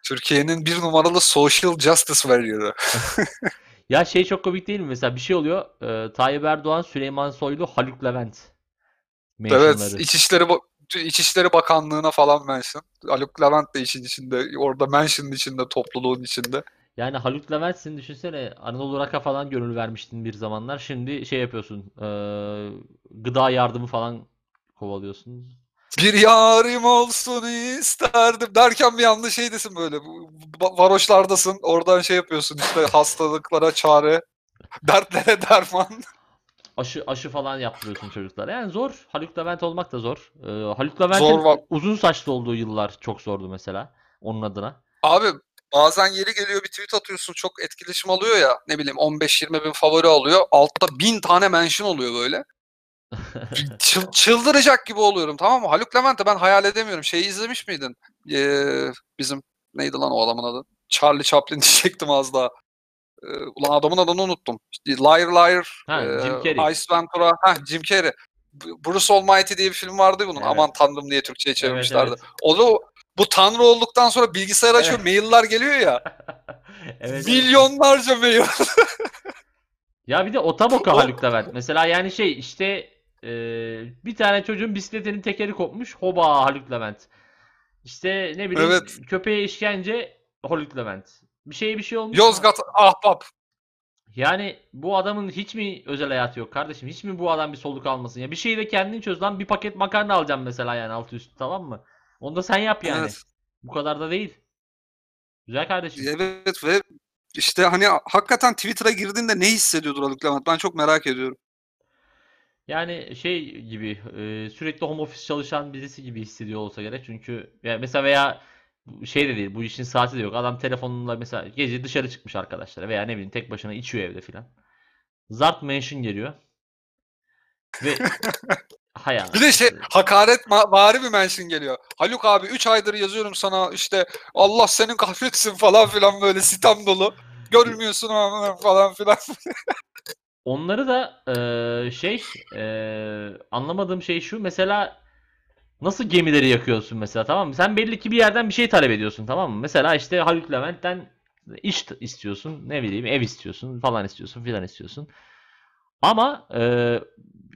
Türkiye'nin bir numaralı social justice warrior'ı. *laughs* Ya şey çok komik değil mi? Mesela bir şey oluyor. E, Tayyip Erdoğan, Süleyman Soylu, Haluk Levent. Evet. İçişleri, İçişleri Bakanlığı'na falan mention. Haluk Levent de işin içinde, orada mention'ın içinde, topluluğun içinde. Yani Haluk Levent'sin düşünsene Anadolu Rock'a falan gönül vermiştin bir zamanlar. Şimdi şey yapıyorsun. e, gıda yardımı falan kovalıyorsun. Bir yarim olsun isterdim derken bir anda şey desin böyle. Varoşlardasın, oradan şey yapıyorsun işte hastalıklara çare, *laughs* dertlere derman. Aşı aşı falan yaptırıyorsun çocuklara. Yani zor. Haluk Levent olmak da zor. Ee, Haluk Levent'in uzun saçlı olduğu yıllar çok zordu mesela. Onun adına. Abi bazen yeri geliyor bir tweet atıyorsun çok etkileşim alıyor ya ne bileyim 15-20 bin favori alıyor. Altta bin tane mention oluyor böyle. *laughs* Çıl- çıldıracak gibi oluyorum tamam mı? Haluk Levent'i ben hayal edemiyorum. Şeyi izlemiş miydin? Ee, bizim neydi lan o adamın adı? Charlie Chaplin *laughs* diyecektim az daha. Ee, ulan adamın adını unuttum. İşte Liar Liar, Ha, e, Jim Carrey. Ice Ventura, heh, Jim Carrey. Bruce Almighty diye bir film vardı bunun. Evet. Aman tanrım diye Türkçe'ye Evet, çevirmişlerdi. evet. Onu bu tanrı olduktan sonra bilgisayar açıyor, mailler geliyor ya. *laughs* Evet, evet. Milyonlarca mail. *laughs* Ya bir de otaboka O- Haluk Levent. Mesela yani şey işte e, bir tane çocuğun bisikletinin tekeri kopmuş. Hoba Haluk Levent. İşte ne bileyim Evet. köpeğe işkence Haluk Levent. Bir şeye bir şey olmuş. Yozgat ahbap. Yani bu adamın hiç mi özel hayatı yok kardeşim? Hiç mi bu adam bir soluk almasın? Ya bir şeyi de kendin çöz lan. Bir paket makarna alacağım mesela yani altı üstü tamam mı? Onu da sen yap yani. Evet. Bu kadar da değil. Güzel kardeşim. Evet ve işte hani hakikaten Twitter'a girdiğinde ne hissediyordur Haluk Levent? Ben çok merak ediyorum. Yani şey gibi sürekli home office çalışan birisi gibi hissediyor olsa gerek. Çünkü mesela veya şey de değil bu işin saati de yok. Adam telefonla mesela gece dışarı çıkmış arkadaşlara veya ne bileyim tek başına içiyor evde filan. Zart mention geliyor. Ve *laughs* hay Bir de şey hakaret ma- vari bir mention geliyor. Haluk abi 3 aydır yazıyorum sana işte Allah senin kahretsin falan filan böyle sitem dolu. Görmüyorsun falan filan. Onları da eee, şey eee, anlamadığım şey şu mesela nasıl gemileri yakıyorsun mesela tamam mı? Sen belli ki bir yerden bir şey talep ediyorsun tamam mı? Mesela işte Haluk Levent'ten iş istiyorsun ne bileyim ev istiyorsun falan istiyorsun filan istiyorsun. Ama eee,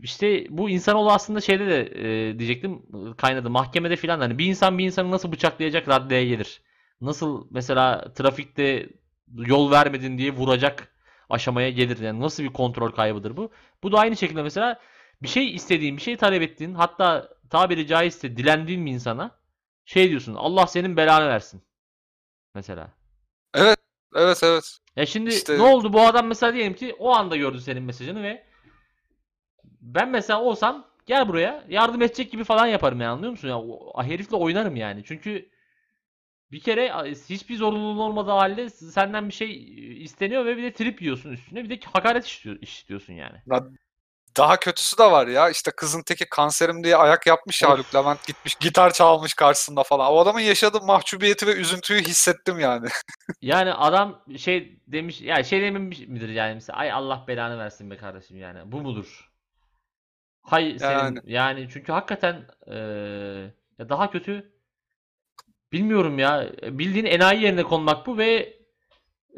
işte bu insanoğlu aslında şeyde de eee, diyecektim kaynadı mahkemede filan hani bir insan bir insanı nasıl bıçaklayacak raddeye gelir. Nasıl mesela trafikte yol vermedin diye vuracak aşamaya gelir. Yani nasıl bir kontrol kaybıdır bu? Bu da aynı şekilde mesela bir şey istediğin, bir şey talep ettiğin, hatta tabiri caizse dilendiğin bir insana şey diyorsun. Allah senin belanı versin. Mesela. Evet, evet, evet. Ya şimdi İşte- ne oldu? Bu adam mesela diyelim ki o anda gördü senin mesajını ve ben mesela olsam gel buraya yardım edecek gibi falan yaparım yani anlıyor musun? Ya o herifle oynarım yani. Çünkü bir kere hiçbir zorunluluğun olmadığı halde senden bir şey isteniyor ve bir de trip yiyorsun üstüne. Bir de hakaret işliyor, işliyorsun yani. Daha kötüsü de var ya. İşte kızın teki kanserim diye ayak yapmış ya. Haluk Levent gitmiş gitar çalmış karşısında falan. O adamın yaşadığı mahcubiyeti ve üzüntüyü hissettim yani. *laughs* Yani adam şey demiş yani şey dememiş midir yani mesela ay Allah belanı versin be kardeşim yani bu mudur? Hay senin Yani. yani çünkü hakikaten ya daha kötü bilmiyorum ya bildiğin enayi yerine konmak bu ve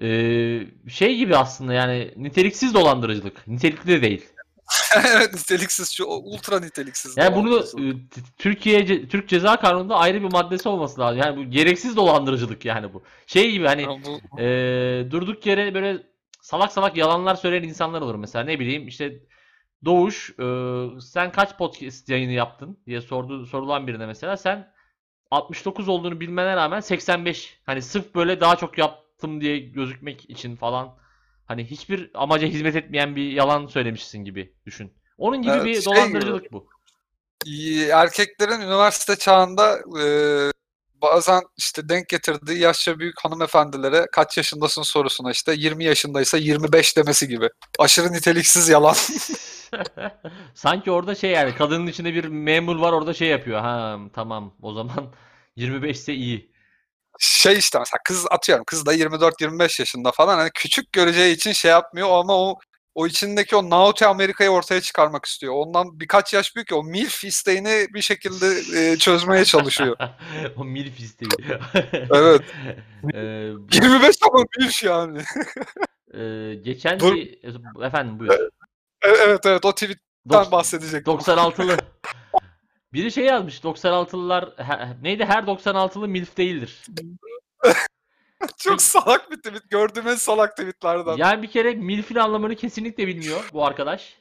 eee, şey gibi aslında yani niteliksiz dolandırıcılık nitelikli de değil. *laughs* evet niteliksiz şu ultra niteliksiz. Yani bunu dolandırıcılık. e, Türkiye Türk Ceza Kanunu'nda ayrı bir maddesi olması lazım. Yani bu gereksiz dolandırıcılık yani bu. Şey gibi hani Ya bu Ee, durduk yere böyle salak salak yalanlar söyleyen insanlar olur mesela ne bileyim işte Doğuş e, sen kaç podcast yayını yaptın diye sordu sorulan birine mesela sen 69 olduğunu bilmene rağmen 85 hani sırf böyle daha çok yaptım diye gözükmek için falan hani hiçbir amaca hizmet etmeyen bir yalan söylemişsin gibi düşün. Onun gibi Evet, bir şey dolandırıcılık bu. iyi- erkeklerin üniversite çağında e, bazen işte denk getirdiği yaşça büyük hanımefendilere kaç yaşındasın sorusuna işte 20 yaşındaysa 25 demesi gibi. Aşırı niteliksiz yalan. *laughs* *laughs* Sanki orada şey yani kadının içinde bir memur var orada şey yapıyor. Ha tamam o zaman *laughs* 25 ise iyi. Şey işte mesela kız atıyorum kız da 24-25 yaşında falan hani küçük göreceği için şey yapmıyor ama o o içindeki o Naughty Amerika'yı ortaya çıkarmak istiyor. Ondan birkaç yaş büyük o MILF isteğini bir şekilde e, çözmeye çalışıyor. *laughs* O milf isteği. *laughs* Evet. Ee, *laughs* 25 ama MILF yani. e, geçen Dur. bir efendim buyur. E- evet evet o tweetten bahsedecektim. 96'lı. Biri şey yazmış 96'lılar he- neydi her 96'lı milf değildir. *laughs* Çok salak bir tweet. Gördüğüm en salak tweetlerden. Yani bir kere milfin anlamını kesinlikle bilmiyor bu arkadaş.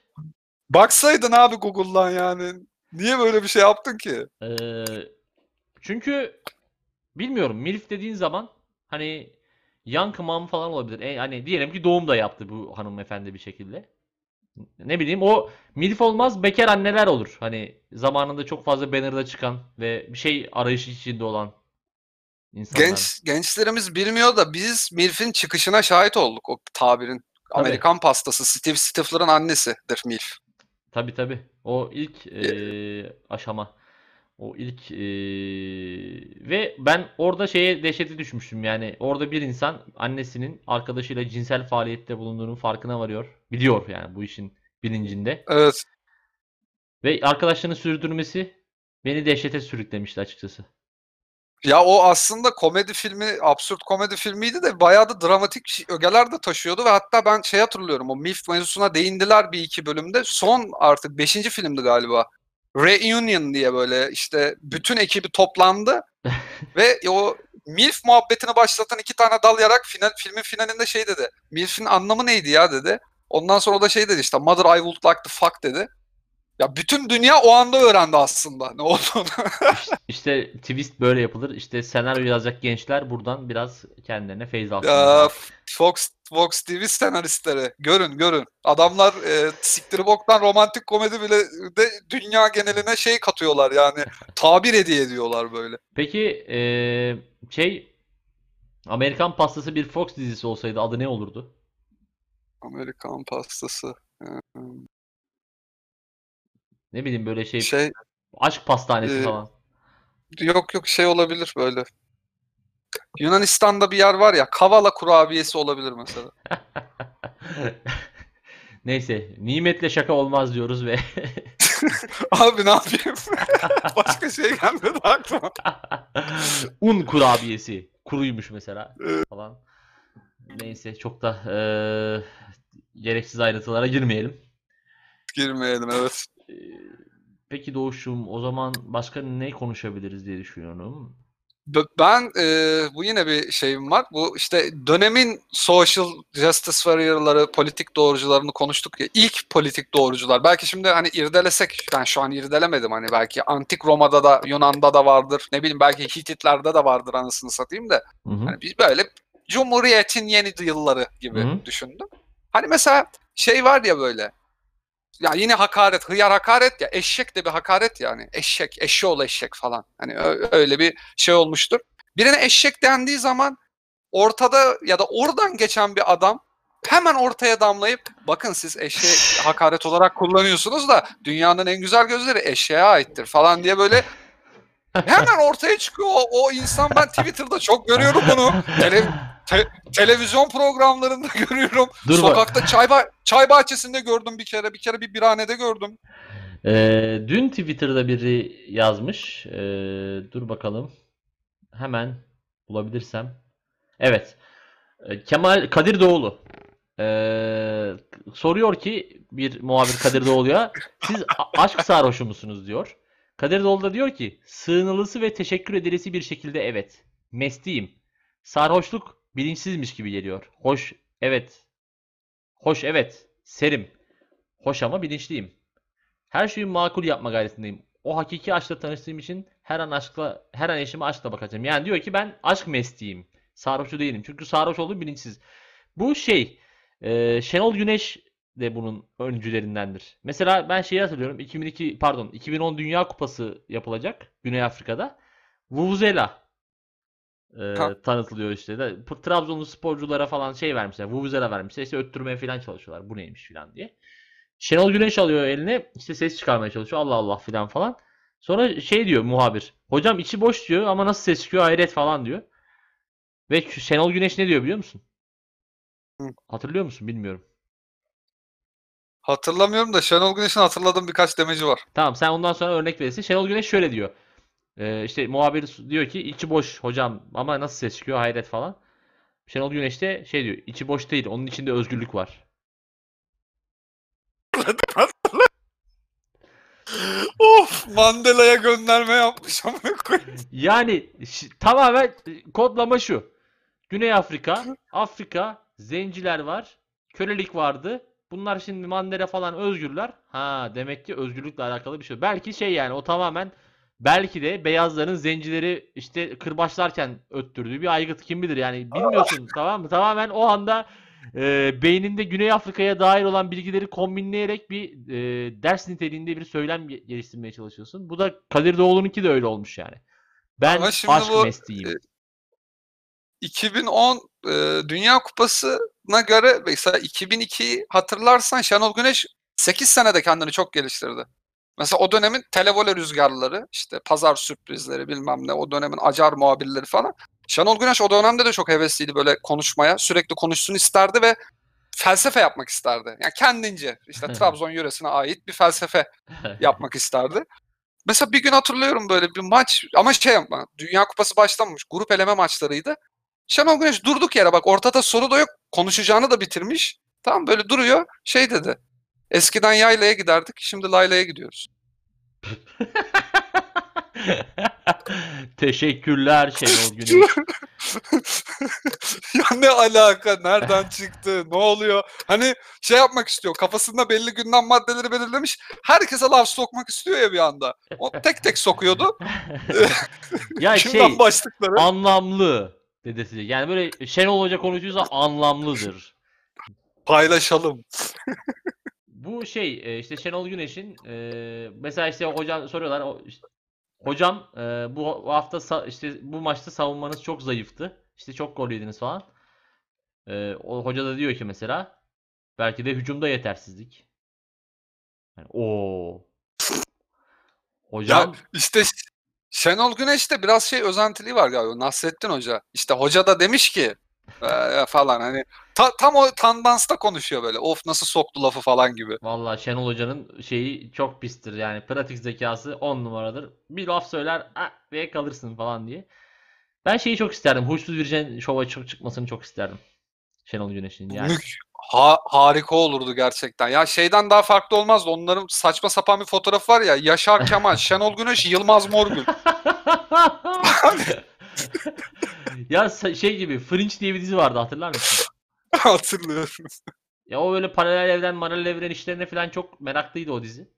Baksaydın abi Google'dan yani. Niye böyle bir şey yaptın ki? Ee, çünkü bilmiyorum MILF dediğin zaman hani young mom falan olabilir. E, hani diyelim ki doğum da yaptı bu hanımefendi bir şekilde. Ne bileyim o MILF olmaz bekar anneler olur. Hani zamanında çok fazla banner'da çıkan ve bir şey arayışı içinde olan insanlar. Genç gençlerimiz bilmiyor da biz MILF'in çıkışına şahit olduk o tabirin. Tabii. Amerikan pastası Steve Stifler'ın annesidir MILF. Tabii tabii. O ilk eee, aşama. O ilk eee, ve ben orada şeye dehşete düşmüştüm. Yani orada bir insan annesinin arkadaşıyla cinsel faaliyette bulunduğunun farkına varıyor. Biliyor yani bu işin bilincinde. Evet. Ve arkadaşlarını sürdürmesi beni dehşete sürüklemişti açıkçası. Ya o aslında komedi filmi, absürt komedi filmiydi de bayağı da dramatik ögeler de taşıyordu ve hatta ben şey hatırlıyorum o MILF mevzusuna değindiler bir iki bölümde. Son artık beşinci filmdi galiba. Reunion diye böyle işte bütün ekibi toplandı *laughs* ve o MILF muhabbetini başlatan iki tane dal yarak final, filmin finalinde şey dedi. MILF'in anlamı neydi ya dedi. Ondan sonra o da şey dedi işte Mother I would like to fuck dedi. Ya bütün dünya o anda öğrendi aslında ne olduğunu. İşte twist böyle yapılır. İşte senaryo yazacak gençler buradan biraz kendilerine feyz ya alsınlar. Fox Fox TV senaristleri görün görün. Adamlar e, siktiri boktan romantik komedi bile de dünya geneline şey katıyorlar yani. *laughs* Tabir hediye ediyorlar böyle. Peki eee, şey Amerikan Pastası bir Fox dizisi olsaydı adı ne olurdu? Amerikan pastası. Ne bileyim böyle şey Şey aşk pastanesi e, falan. yok yok şey olabilir böyle. Yunanistan'da bir yer var ya Kavala kurabiyesi olabilir mesela. *laughs* Neyse, nimetle şaka olmaz diyoruz ve *laughs* Abi ne yapayım? *laughs* Başka şey gelmedi aklıma. un kurabiyesi kuruymuş mesela falan. Neyse çok da eee, gereksiz ayrıntılara girmeyelim. Girmeyelim evet. Peki Doğuş'um o zaman başka ne konuşabiliriz diye düşünüyorum. Ben e, bu yine bir şeyim var. Bu işte dönemin social justice warrior'ları, politik doğrucularını konuştuk ya. İlk politik doğrucular. Belki şimdi hani irdelesek, ben şu an irdelemedim hani belki antik Roma'da da Yunan'da da vardır. Ne bileyim belki Hititlerde de vardır anasını satayım da. Hı hı. Hani biz böyle Cumhuriyet'in yeni yılları gibi Hı hı. düşündüm. Hani mesela şey var ya böyle. Ya yine hakaret, hıyar hakaret ya. Eşek de bir hakaret yani. Eşek, eşeğoğlu eşek falan. Hani öyle bir şey olmuştur. Birine eşek dendiği zaman ortada ya da oradan geçen bir adam hemen ortaya damlayıp bakın siz eşeği hakaret olarak kullanıyorsunuz da dünyanın en güzel gözleri eşeğe aittir falan diye böyle hemen ortaya çıkıyor o, o insan ben Twitter'da çok görüyorum bunu. Tele- te- televizyon programlarında *laughs* görüyorum. Dur bak. Sokakta çay ba- çay bahçesinde gördüm bir kere. Bir kere bir birhanede gördüm. Eee, dün Twitter'da biri yazmış. Eee, dur bakalım. Hemen bulabilirsem. Evet. Eee, Kemal Kadir Doğulu. Eee, soruyor ki bir muhabir Kadir Doğulu'ya siz aşk sarhoşu musunuz diyor. Kadir Doğulu da diyor ki sığınılısı ve teşekkür edilesi bir şekilde evet. Mestiyim. Sarhoşluk bilinçsizmiş gibi geliyor. Hoş evet. Hoş evet. Serim. Hoş ama bilinçliyim. Her şeyi makul yapma gayretindeyim. O hakiki aşkla tanıştığım için her an aşkla her an eşime aşkla bakacağım. Yani diyor ki ben aşk mestiyim. Sarhoşu değilim. Çünkü sarhoş olduğum bilinçsiz. Bu şey e, Şenol Güneş de bunun öncülerindendir. Mesela ben şeyi hatırlıyorum. 2002 pardon 2010 Dünya Kupası yapılacak Güney Afrika'da. Vuvuzela e, tanıtılıyor işte. De, Trabzonlu sporculara falan şey vermişler. Vuvuzela vermişler. İşte öttürmeye falan çalışıyorlar. Bu neymiş falan diye. Şenol Güneş alıyor eline işte ses çıkarmaya çalışıyor. Allah Allah filan falan. Sonra şey diyor muhabir. Hocam içi boş diyor ama nasıl ses çıkıyor hayret falan diyor. Ve Şenol Güneş ne diyor biliyor musun? Hı. Hatırlıyor musun bilmiyorum. Hatırlamıyorum da Şenol Güneş'in hatırladığım birkaç demeci var. Tamam sen ondan sonra örnek verirsin. Şenol Güneş şöyle diyor. Ee, işte muhabir diyor ki içi boş hocam ama nasıl ses çıkıyor hayret falan. Şenol Güneş de şey diyor içi boş değil onun içinde özgürlük var. *laughs* of Mandela'ya gönderme yapmış ama. Yani tamamen e, kodlama şu. Güney Afrika, Afrika, zenciler var, kölelik vardı. Bunlar şimdi Mandela falan özgürler. Ha demek ki özgürlükle alakalı bir şey. Belki şey yani o tamamen belki de beyazların zencileri işte kırbaçlarken öttürdüğü bir aygıt kim bilir yani bilmiyorsun tamam mı? Tamamen o anda e, beyninde Güney Afrika'ya dair olan bilgileri kombinleyerek bir e, ders niteliğinde bir söylem ge- geliştirmeye çalışıyorsun. Bu da Kadir Doğulu'nunki de öyle olmuş yani. Ben aşk bu, mestiyim. e, 2010 e, Dünya Kupası'na göre mesela 2002'yi hatırlarsan Şenol Güneş 8 senede kendini çok geliştirdi. Mesela o dönemin televole rüzgarları, işte pazar sürprizleri bilmem ne, o dönemin acar muhabirleri falan. Şenol Güneş o dönemde de çok hevesliydi böyle konuşmaya. Sürekli konuşsun isterdi ve felsefe yapmak isterdi. Yani kendince işte *laughs* Trabzon yöresine ait bir felsefe *laughs* yapmak isterdi. Mesela bir gün hatırlıyorum böyle bir maç ama şey yapma. Dünya Kupası başlamamış. Grup eleme maçlarıydı. Şenol Güneş durduk yere bak ortada soru da yok. Konuşacağını da bitirmiş. Tamam böyle duruyor. Şey dedi. Eskiden yaylaya giderdik. Şimdi laylaya gidiyoruz. *laughs* Teşekkürler Şenol *laughs* Güneş. ya ne alaka? Nereden çıktı? Ne oluyor? Hani şey yapmak istiyor. Kafasında belli gündem maddeleri belirlemiş. Herkese laf sokmak istiyor ya bir anda. O tek tek sokuyordu. *laughs* Ya Şimdiden şey başlıkları. anlamlı dedesi. Yani böyle Şenol Hoca konuşuyorsa anlamlıdır. Paylaşalım. Bu şey e, işte Şenol Güneş'in e, mesela işte hocam soruyorlar işte, hocam e, bu hafta işte bu maçta savunmanız çok zayıftı. İşte çok gol yediniz falan. E, o hoca da diyor ki mesela belki de hücumda yetersizlik. Yani, o Hocam İşte Şenol Güneş'te biraz şey özentiliği var galiba. Nasrettin Hoca. İşte hoca da demiş ki "Ee," falan hani ta- tam o tandansta konuşuyor böyle. Of nasıl soktu lafı falan gibi. Vallahi Şenol Hoca'nın şeyi çok pistir yani pratik zekası 10 numaradır. Bir laf söyler ah ve kalırsın falan diye. Ben şeyi çok isterdim. Huysuz Virjen şova çok çıkmasını çok isterdim. Şenol Güneş'in yani. Mük- ha- harika olurdu gerçekten. Ya şeyden daha farklı olmazdı. Onların saçma sapan bir fotoğraf var ya. Yaşar Kemal, *laughs* Şenol Güneş, Yılmaz Morgül. ya şey gibi Fringe diye bir dizi vardı hatırlar mısın? *laughs* Hatırlıyorum. Ya o böyle paralel evren, paralel evren işlerine falan çok meraklıydı o dizi.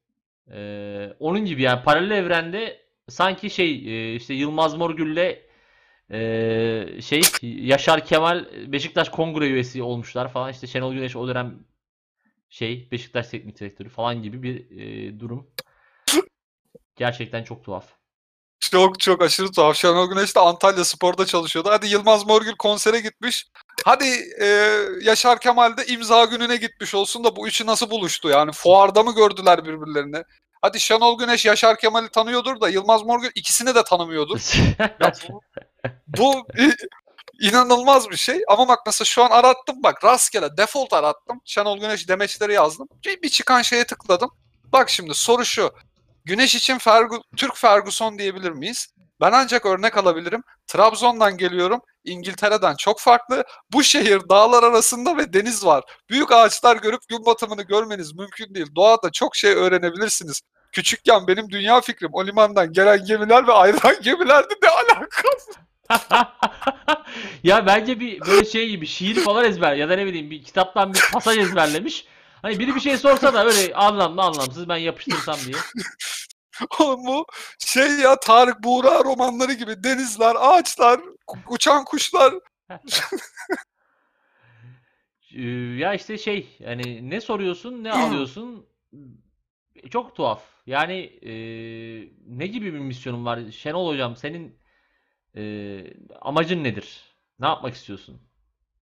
Ee, onun gibi yani paralel evrende sanki şey e, işte Yılmaz Morgül'le e, şey Yaşar Kemal Beşiktaş Kongre üyesi olmuşlar falan işte Şenol Güneş o dönem şey Beşiktaş teknik direktörü falan gibi bir e, durum. Gerçekten çok tuhaf. Çok çok aşırı tuhaf. Şenol Güneş de Antalya Spor'da çalışıyordu. Hadi Yılmaz Morgül konsere gitmiş. Hadi e, Yaşar Kemal de imza gününe gitmiş olsun da bu üçü nasıl buluştu? Yani fuarda mı gördüler birbirlerini? Hadi Şenol Güneş Yaşar Kemal'i tanıyordur da Yılmaz Morgül ikisini de tanımıyordur. *laughs* Ya bu, bu inanılmaz bir şey. Ama bak mesela şu an arattım bak rastgele default arattım. Şenol Güneş demeçleri yazdım. Bir, çıkan şeye tıkladım. Bak şimdi soru şu. Güneş için Fergu- Türk Ferguson diyebilir miyiz? Ben ancak örnek alabilirim. Trabzon'dan geliyorum. İngiltere'den çok farklı. Bu şehir dağlar arasında ve deniz var. Büyük ağaçlar görüp gün batımını görmeniz mümkün değil. Doğada çok şey öğrenebilirsiniz. Küçükken benim dünya fikrim o limandan gelen gemiler ve ayrılan gemilerdi ne alaka? *laughs* ya bence bir böyle şey gibi şiir falan ezber ya da ne bileyim bir kitaptan bir pasaj ezberlemiş. Hani biri bir şey sorsa da öyle anlamlı anlamsız ben yapıştırsam diye. Oğlum bu şey ya Tarık Buğra romanları gibi denizler, ağaçlar, uçan kuşlar. *laughs* Ee, Ya işte şey hani ne soruyorsun ne alıyorsun çok tuhaf. Yani e, ne gibi bir misyonun var? Şenol hocam senin e, amacın nedir? Ne yapmak istiyorsun?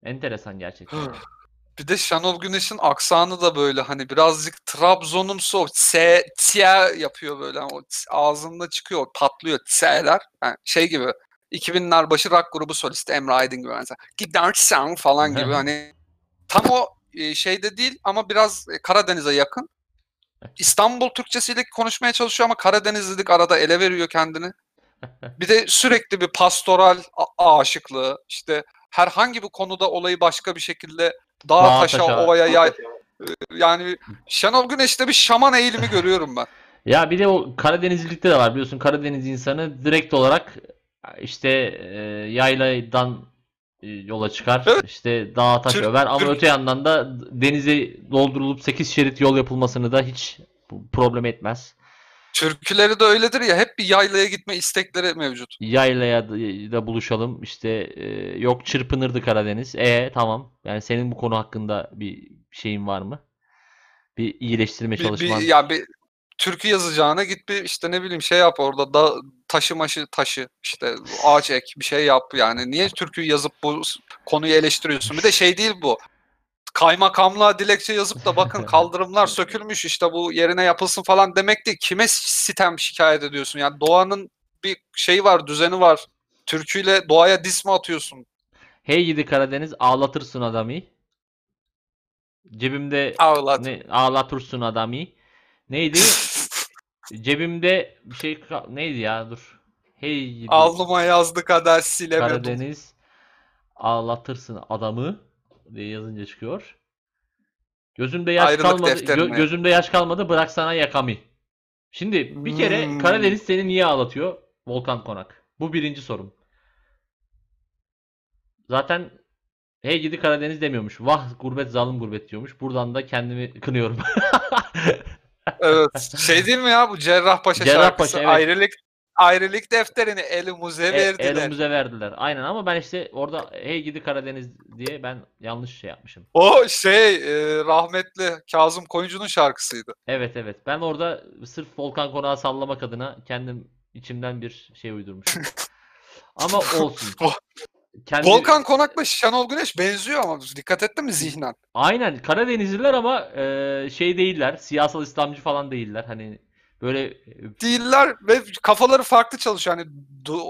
Enteresan gerçekten. Bir de Şenol Güneş'in aksanı da böyle hani birazcık Trabzon'umsu o t, t yapıyor böyle. Hani o ağzında çıkıyor, patlıyor t'ler. Yani şey gibi 2000'ler başı rock grubu solisti Emre Aydın gibi mesela. Gidersen falan gibi hani tam o e, şeyde değil ama biraz e, Karadeniz'e yakın. İstanbul Türkçesiyle konuşmaya çalışıyor ama Karadenizlilik arada ele veriyor kendini. Bir de sürekli bir pastoral aşıklığı işte herhangi bir konuda olayı başka bir şekilde dağa Dağa, taşa, taşa. ovaya yay. Yani Şenol Güneş'te bir şaman eğilimi *laughs* görüyorum ben. Ya bir de o Karadenizlilikte de var biliyorsun Karadeniz insanı direkt olarak işte e, yayladan e, yola çıkar. Evet. işte dağa taş Türk- över ama Türk- öte yandan da denize doldurulup 8 şerit yol yapılmasını da hiç problem etmez. Türküleri de öyledir ya hep bir yaylaya gitme istekleri mevcut. Yaylaya da buluşalım. İşte e, yok çırpınırdı Karadeniz. E tamam. Yani senin bu konu hakkında bir şeyin var mı? Bir iyileştirme Bir, bir, çalışman. ya bir türkü yazacağına git bir işte ne bileyim şey yap orada da taşı maşı taşı işte ağaç ek bir şey yap yani. Niye türküyü yazıp bu konuyu eleştiriyorsun? Bir de şey değil bu. Kaymakamlığa dilekçe yazıp da bakın *laughs* kaldırımlar sökülmüş işte bu yerine yapılsın falan demek değil. Kime sitem şikayet ediyorsun? Yani doğanın bir şeyi var, düzeni var. Türküyle doğaya dis mi atıyorsun? Hey gidi Karadeniz ağlatırsın adamı. Cebimde Ağlat. ne ağlatırsın adamı. Neydi? *laughs* Cebimde bir şey neydi ya dur. Hey gidi Alnıma yazdı kadar silemedim. Karadeniz ağlatırsın adamı diye yazınca çıkıyor. Gözümde yaş Ayrılık kalmadı. gö- gözümde yaş kalmadı bırak sana yakamı. Şimdi bir kere Hmm. Karadeniz seni niye ağlatıyor? Volkan Konak. Bu birinci sorum. Zaten hey gidi Karadeniz demiyormuş. Vah gurbet zalim gurbet diyormuş. Buradan da kendimi kınıyorum. *laughs* Evet. Şey değil mi ya bu Cerrahpaşa Cerrahpaşa, şarkısı? evet. Ayrılık ayrılık defterini elimize E- verdiler. elimize verdiler. Aynen ama ben işte orada hey gidi Karadeniz diye ben yanlış şey yapmışım. O şey e, rahmetli Kazım Koyuncu'nun şarkısıydı. Evet evet. Ben orada sırf Volkan Konak'ı sallamak adına kendim içimden bir şey uydurmuşum. *laughs* Ama olsun. Kendi... Volkan Konak'la Şenol Güneş benziyor ama dikkat ettin mi zihnen? Aynen Karadenizliler ama e, şey değiller. Siyasal İslamcı falan değiller. Hani böyle e, Değiller ve kafaları farklı çalışıyor. Yani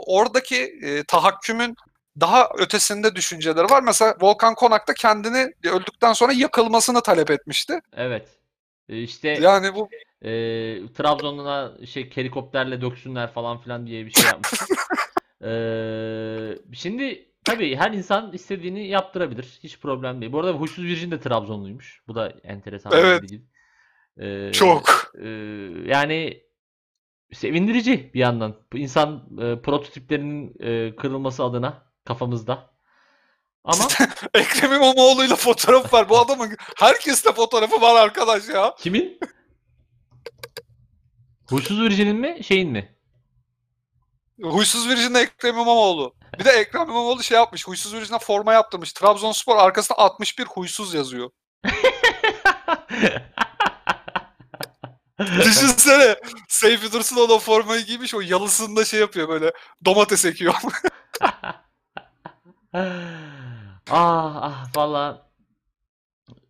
oradaki e, tahakkümün daha ötesinde düşünceleri var. Mesela Volkan Konak da kendini öldükten sonra yakılmasını talep etmişti. evet. E, işte Yani bu e, Trabzon'a şey helikopterle döksünler falan filan diye bir şey yapmış. *laughs* E, şimdi tabii her insan istediğini yaptırabilir. Hiç problem değil. Bu arada Huysuz Virjin de Trabzonluymuş. Bu da enteresan bir Evet. bilgi. E, çok. e, yani sevindirici bir yandan. Bu insan e, prototiplerinin e, kırılması adına kafamızda. Ama *laughs* Ekrem İmamoğlu'yla fotoğraf var. Bu adamın herkeste fotoğrafı var arkadaş ya. kimin? Huysuz Virjin'in mi şeyin mi? Huysuz Virjin'de Ekrem İmamoğlu. Bir de Ekrem İmamoğlu şey yapmış. Huysuz Virjin'e forma yaptırmış. Trabzonspor arkasında 61 huysuz yazıyor. *laughs* Düşünsene. Seyfi Dursun o da formayı giymiş. O yalısında şey yapıyor böyle. Domates ekiyor. *laughs* ah ah valla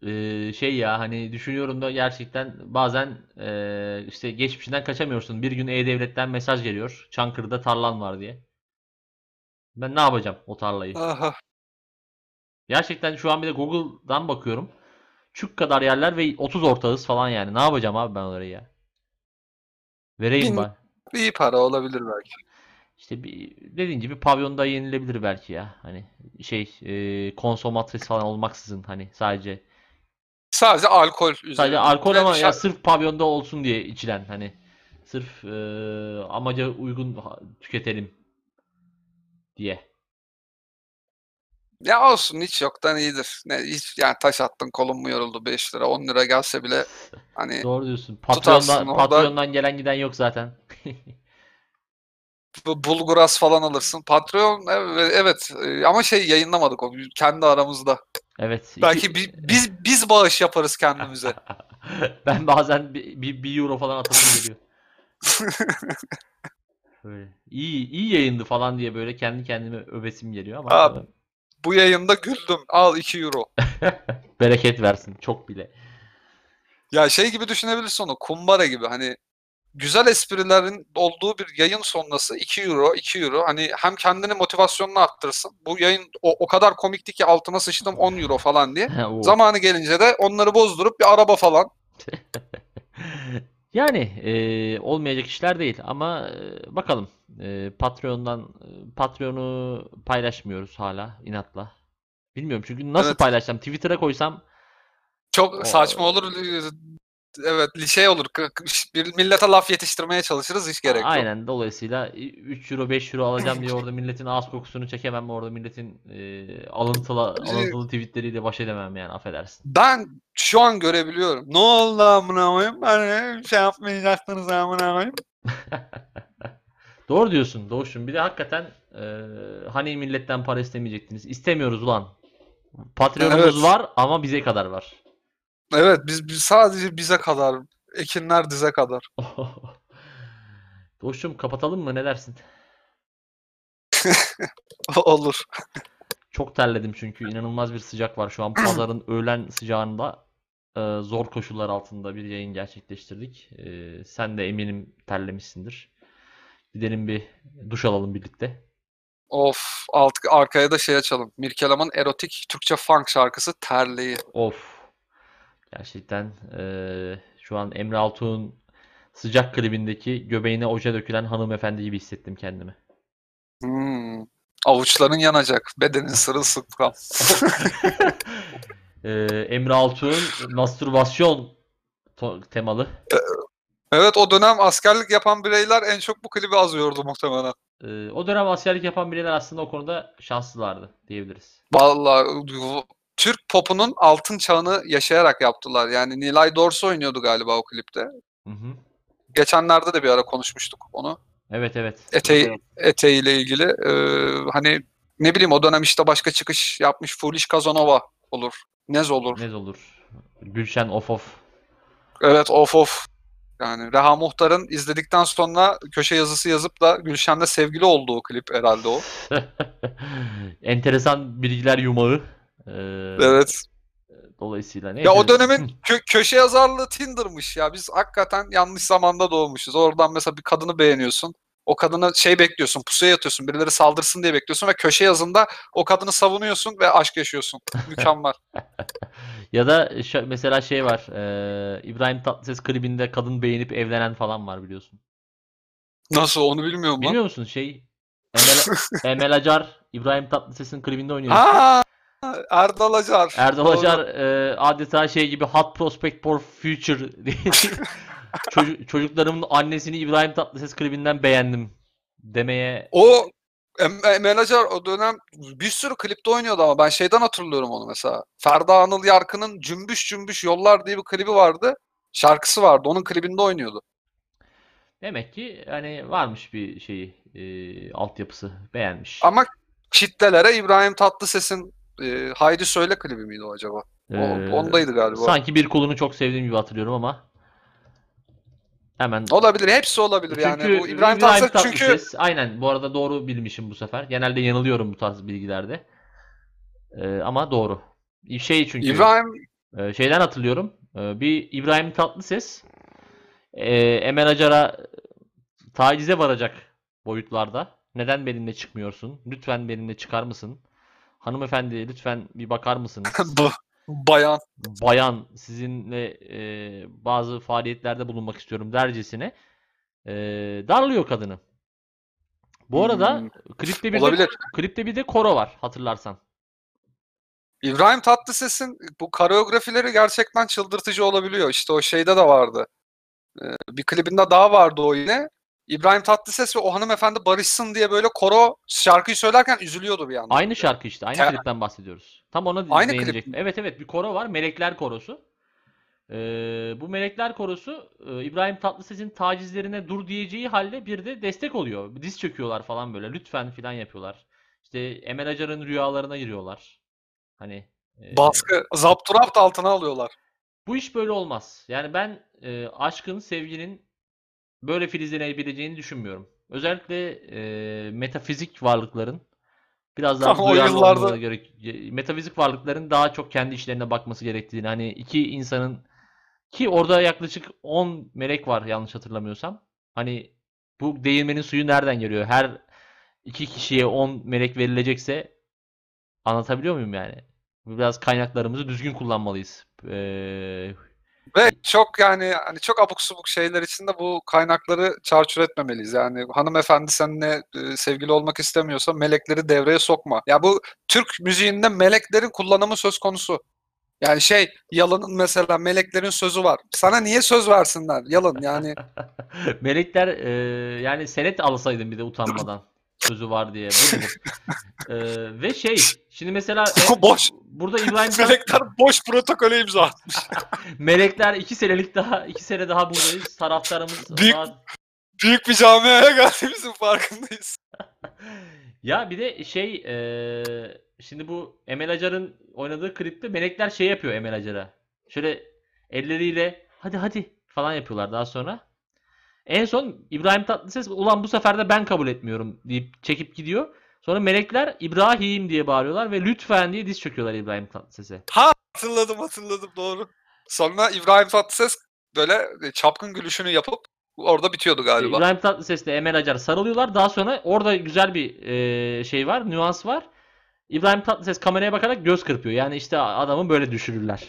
Eee, şey ya hani düşünüyorum da gerçekten bazen eee, işte geçmişinden kaçamıyorsun. Bir gün E-Devlet'ten mesaj geliyor. Çankırı'da tarlan var diye. Ben ne yapacağım o tarlayı? Aha. Gerçekten şu an bir de Google'dan bakıyorum. Çük kadar yerler ve 30 ortağız falan yani. Ne yapacağım abi ben orayı ya? Vereyim Bin- ben. İyi para olabilir belki. İşte bir, dediğin gibi pavyonda yenilebilir belki ya. Hani şey eee konsomatris falan olmaksızın hani sadece Sadece alkol üzerine. Sadece alkol ama ya sırf pavyonda olsun diye içilen hani sırf eee, amaca uygun tüketelim diye. Ya olsun hiç yoktan iyidir. Ne hiç yani taş attın kolun mu yoruldu 5 lira 10 lira gelse bile hani Doğru diyorsun. Tutarsın Patreon'dan, orada. Patreon'dan gelen giden yok zaten. *laughs* bu bulguras falan alırsın. Patreon evet, evet e, ama şey yayınlamadık o kendi aramızda. Evet. iki- Belki bi- biz biz bağış yaparız kendimize. *laughs* ben bazen bir, bir, bir euro falan atasım geliyor. *laughs* Böyle. İyi, iyi yayındı falan diye böyle kendi kendime övesim geliyor ama Abi. Bu yayında güldüm. Al 2 euro. *laughs* bereket versin çok bile. Ya şey gibi düşünebilirsin onu. Kumbara gibi hani güzel esprilerin olduğu bir yayın sonrası 2 euro, 2 euro. Hani hem kendini motivasyonunu arttırırsın. Bu yayın o, o kadar komikti ki altıma sıçtım 10 euro falan diye. *laughs* Zamanı gelince de onları bozdurup bir araba falan. *laughs* Yani eee, olmayacak işler değil ama eee, bakalım. Eee, Patreon'dan eee, Patreon'u paylaşmıyoruz hala inatla. Bilmiyorum çünkü nasıl Evet. paylaşacağım? Twitter'a koysam Çok O- saçma olur. Evet şey olur. Bir millete laf yetiştirmeye çalışırız hiç gerek yok. aynen dolayısıyla 3 euro 5 euro alacağım diye orada milletin ağız kokusunu çekemem. Orada milletin eee, alıntılı alıntılı tweetleriyle baş edemem yani affedersin. Ben şu an görebiliyorum. Ne oldu amına koyayım? Hani şey yapmayacaktınız amına koyayım. *laughs* Doğru diyorsun Doğuş'um. Bir de hakikaten eee, hani milletten para istemeyecektiniz. İstemiyoruz ulan. Patreon'umuz Evet. var ama bize kadar var. Evet biz, biz sadece bize kadar. Ekinler dize kadar. *laughs* Doğuş'um kapatalım mı? Ne dersin? *laughs* olur. Çok terledim çünkü inanılmaz bir sıcak var. Şu an pazarın *clears throat* öğlen sıcağında e, zor koşullar altında bir yayın gerçekleştirdik. E, sen de eminim terlemişsindir. Gidelim bir duş alalım birlikte. Of alt, arkaya da şey açalım. Mirkelam'ın erotik Türkçe funk şarkısı Terliği. Of. Gerçekten e, şu an Emre Altuğ'un sıcak klibindeki göbeğine oje dökülen hanımefendi gibi hissettim kendimi. Hmm. Avuçların yanacak. Bedenin sırılsıklam. *laughs* *laughs* E, Emre Altuğ'un mastürbasyon temalı Evet o dönem askerlik yapan bireyler en çok bu klibi azıyordu muhtemelen. Ee, o dönem askerlik yapan bireyler aslında o konuda şanslılardı diyebiliriz. Vallahi Türk popunun altın çağını yaşayarak yaptılar. Yani Nilay Dorsu oynuyordu galiba o klipte. Hı hı. Geçenlerde de bir ara konuşmuştuk onu. Evet evet. Eteği, eteğiyle ilgili. Ee, hani ne bileyim o dönem işte başka çıkış yapmış Foolish Kazanova olur. Nez olur. Ne olur. Gülşen of of. Evet of of. Yani Reha Muhtar'ın izledikten sonra köşe yazısı yazıp da Gülşen'le sevgili olduğu klip herhalde o. *laughs* Enteresan bilgiler yumağı. Ee, Evet. Dolayısıyla Ya o dönemin *laughs* kö- köşe yazarlığı Tinder'mış ya. Biz hakikaten yanlış zamanda doğmuşuz. Oradan mesela bir kadını beğeniyorsun. O kadına şey bekliyorsun, pusuya yatıyorsun, birileri saldırsın diye bekliyorsun ve köşe yazında o kadını savunuyorsun ve aşk yaşıyorsun. Mükemmel. *laughs* Ya da mesela şey var. e, İbrahim Tatlıses klibinde kadın beğenip evlenen falan var biliyorsun. Nasıl onu bilmiyorum lan. Bilmiyor musun şey? Emel, *laughs* Emel Acar İbrahim Tatlıses'in klibinde oynuyor. Ha, *laughs* Erdal Acar. Erdal Doğru. Acar e, adeta şey gibi hot prospect for future *laughs* Çocuk- çocuklarımın annesini İbrahim Tatlıses klibinden beğendim demeye O Emel Acar o dönem bir sürü klipte oynuyordu ama ben şeyden hatırlıyorum onu mesela. Ferda Anıl Yarkı'nın Cümbüş Cümbüş Yollar diye bir klibi vardı. Şarkısı vardı. Onun klibinde oynuyordu. demek ki hani varmış bir şeyi e, altyapısı beğenmiş. Ama kitlelere İbrahim Tatlıses'in e, Haydi Söyle klibi miydi o acaba? O, Ee, ondaydı galiba. Sanki bir kulunu çok sevdiğim gibi hatırlıyorum ama hemen Olabilir. Hepsi olabilir yani. Çünkü Bu İbrahim, Tatlıses çünkü Tatlıses- aynen bu arada doğru bilmişim bu sefer. Genelde yanılıyorum bu tarz bilgilerde. Ee, ama doğru. Şey çünkü İbrahim e, şeyden hatırlıyorum. Ee, bir İbrahim Tatlıses e, Emel Acar'a tacize varacak boyutlarda. Neden benimle çıkmıyorsun? Lütfen benimle çıkar mısın? Hanımefendi lütfen bir bakar mısınız? *laughs* bu bayan bayan sizinle e, bazı faaliyetlerde bulunmak istiyorum dercesine e, darlıyor kadını. Bu arada Hmm, klipte bir de, olabilir. klipte bir de koro var hatırlarsan. İbrahim Tatlıses'in bu koreografileri gerçekten çıldırtıcı olabiliyor. İşte o şeyde de vardı. Ee, bir klibinde daha vardı o yine. İbrahim Tatlıses ve o hanımefendi barışsın diye böyle koro şarkıyı söylerken üzülüyordu bir yandan. Aynı şarkı işte. Aynı Te- klipten bahsediyoruz. Tam ona Aynı klip Evet evet bir koro var. Melekler Korosu. Ee, bu Melekler Korosu e, İbrahim Tatlıses'in tacizlerine dur diyeceği halde bir de destek oluyor. Diz çöküyorlar falan böyle. Lütfen filan yapıyorlar. İşte Emel Acar'ın rüyalarına giriyorlar. Hani e, Baskı, zapturapt altına alıyorlar. Bu iş böyle olmaz. Yani ben e, aşkın, sevginin böyle filizlenebileceğini düşünmüyorum. Özellikle e, metafizik varlıkların biraz daha *laughs* O duyarlı yıllarda- olmaları gerek. Metafizik varlıkların daha çok kendi işlerine bakması gerektiğini. Hani iki insanın ki orada yaklaşık 10 melek var yanlış hatırlamıyorsam. Hani bu değirmenin suyu nereden geliyor? Her iki kişiye 10 melek verilecekse anlatabiliyor muyum yani? Biraz kaynaklarımızı düzgün kullanmalıyız. Ee, Ve çok yani hani çok abuk subuk şeyler için de bu kaynakları çarçur etmemeliyiz. Yani hanımefendi seninle e, sevgili olmak istemiyorsa melekleri devreye sokma. Ya bu Türk müziğinde meleklerin kullanımı söz konusu. Yani şey Yalın'ın mesela meleklerin sözü var. Sana niye söz versinler Yalın yani *laughs* Melekler e, yani senet alsaydın bir de utanmadan sözü var diye. Bu *laughs* nedir? E, ve şey şimdi mesela *laughs* e, Boş. burada İbrahim *laughs* melekler boş protokole imza atmış. melekler iki senelik daha iki sene daha buradayız. Taraftarımız Büyük- daha- Büyük bir camiaya geldiğimizin farkındayız. Ya bir de şey e, şimdi bu Emel Acar'ın oynadığı klipte melekler şey yapıyor Emel Acar'a. Şöyle elleriyle hadi hadi falan yapıyorlar daha sonra. En son İbrahim Tatlıses ulan bu sefer de ben kabul etmiyorum deyip çekip gidiyor. Sonra melekler İbrahim diye bağırıyorlar ve lütfen diye diz çöküyorlar İbrahim Tatlıses'e. Hatırladım hatırladım doğru. Sonra İbrahim Tatlıses böyle e, çapkın gülüşünü yapıp orada bitiyordu galiba. İbrahim Tatlıses'le Emel Acar sarılıyorlar. Daha sonra orada güzel bir e, şey var, nüans var. İbrahim Tatlıses kameraya bakarak göz kırpıyor. Yani işte adamı böyle düşürürler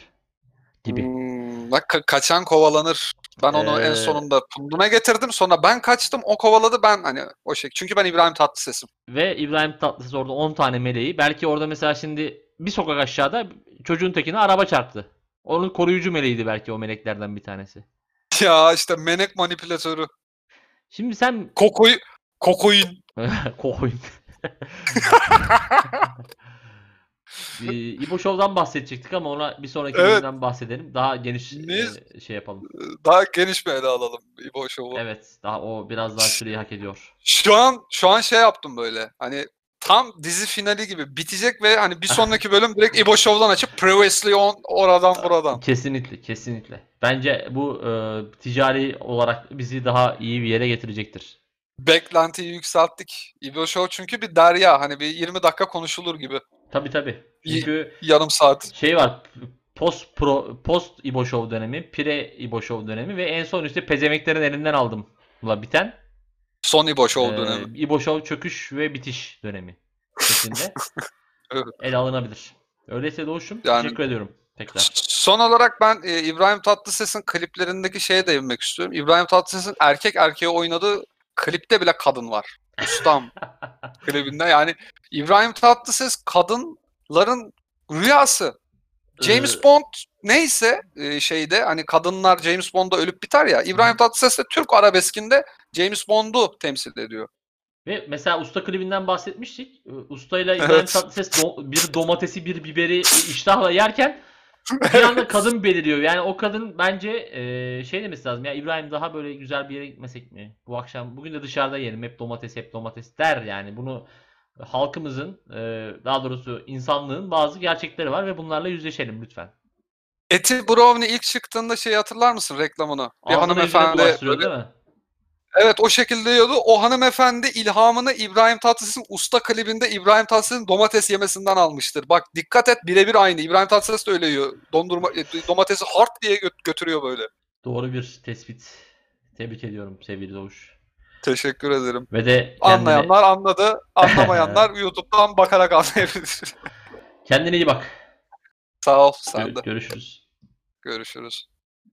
gibi. Hmm, bak ka- kaçan kovalanır. Ben onu en Ee, sonunda punduna getirdim. Sonra ben kaçtım. O kovaladı ben hani o şey. Çünkü ben İbrahim Tatlıses'im. Ve İbrahim Tatlıses orada 10 tane meleği. Belki orada mesela şimdi bir sokak aşağıda çocuğun tekine araba çarptı. Onun koruyucu meleğiydi belki o meleklerden bir tanesi. *laughs* Ya işte menek manipülatörü. Şimdi sen Kokoy kokoin. *laughs* Koyun. *laughs* Ee, İbo Show'dan bahsedecektik ama ona bir sonraki Evet. bölümden bahsedelim. Daha geniş e, şey yapalım. Daha geniş bir ele alalım İbo Show'u. Evet, daha o biraz daha süreyi hak ediyor. Şu an şu an şey yaptım böyle. Hani tam dizi finali gibi bitecek ve hani bir sonraki bölüm direkt İbo Show'dan açıp Previously on oradan buradan. Kesinlikle, kesinlikle. Bence bu e, ticari olarak bizi daha iyi bir yere getirecektir. Beklentiyi yükselttik. İbo Show çünkü bir derya. Hani bir 20 dakika konuşulur gibi. Tabii. İyi. Çünkü Yarım saat. şey var. Post pro post İbo Show dönemi, pre İbo Show dönemi ve en son işte pezemeklerin elinden aldım. La biten. Son İbo Show Ee, dönemi. İbo Show çöküş ve bitiş dönemi şeklinde *laughs* Evet. ele alınabilir. Öyleyse Doğuş'um Yani- teşekkür ediyorum tekrar. Son olarak ben e, İbrahim Tatlıses'in kliplerindeki şeye değinmek istiyorum. İbrahim Tatlıses'in erkek erkeğe oynadığı klipte bile kadın var. Ustam *laughs* klibinde yani İbrahim Tatlıses kadınların rüyası. James Ee, Bond neyse e, şeyde hani kadınlar James Bond'da ölüp biter ya. İbrahim Tatlıses de Türk arabeskinde James Bond'u temsil ediyor. Ve mesela usta klibinden bahsetmiştik. Ee, Ustayla *laughs* İbrahim Evet. Tatlıses do- bir domatesi bir biberi iştahla yerken *laughs* bir anda kadın beliriyor. Yani o kadın bence e, şey demesi lazım. Ya İbrahim daha böyle güzel bir yere gitmesek mi? Bu akşam bugün de dışarıda yiyelim. Hep domates hep domates der yani. Bunu halkımızın e, daha doğrusu insanlığın bazı gerçekleri var ve bunlarla yüzleşelim lütfen. Eti Brownie ilk çıktığında şey hatırlar mısın reklamını? Bir Ağzına hanımefendi böyle- değil mi? Evet o şekilde yiyordu. O hanımefendi ilhamını İbrahim Tatlıses'in usta klibinde İbrahim Tatlıses'in domates yemesinden almıştır. Bak dikkat et birebir aynı. İbrahim Tatlıses de öyle yiyor. Dondurma e, domatesi hard diye gö- götürüyor böyle. Doğru bir tespit. Tebrik ediyorum sevgili Doğuş. Teşekkür ederim. Ve de kendine, Anlayanlar anladı. Anlamayanlar *laughs* YouTube'dan bakarak anlayabilir. kendine iyi bak. Sağ ol sen de. görüşürüz. Görüşürüz.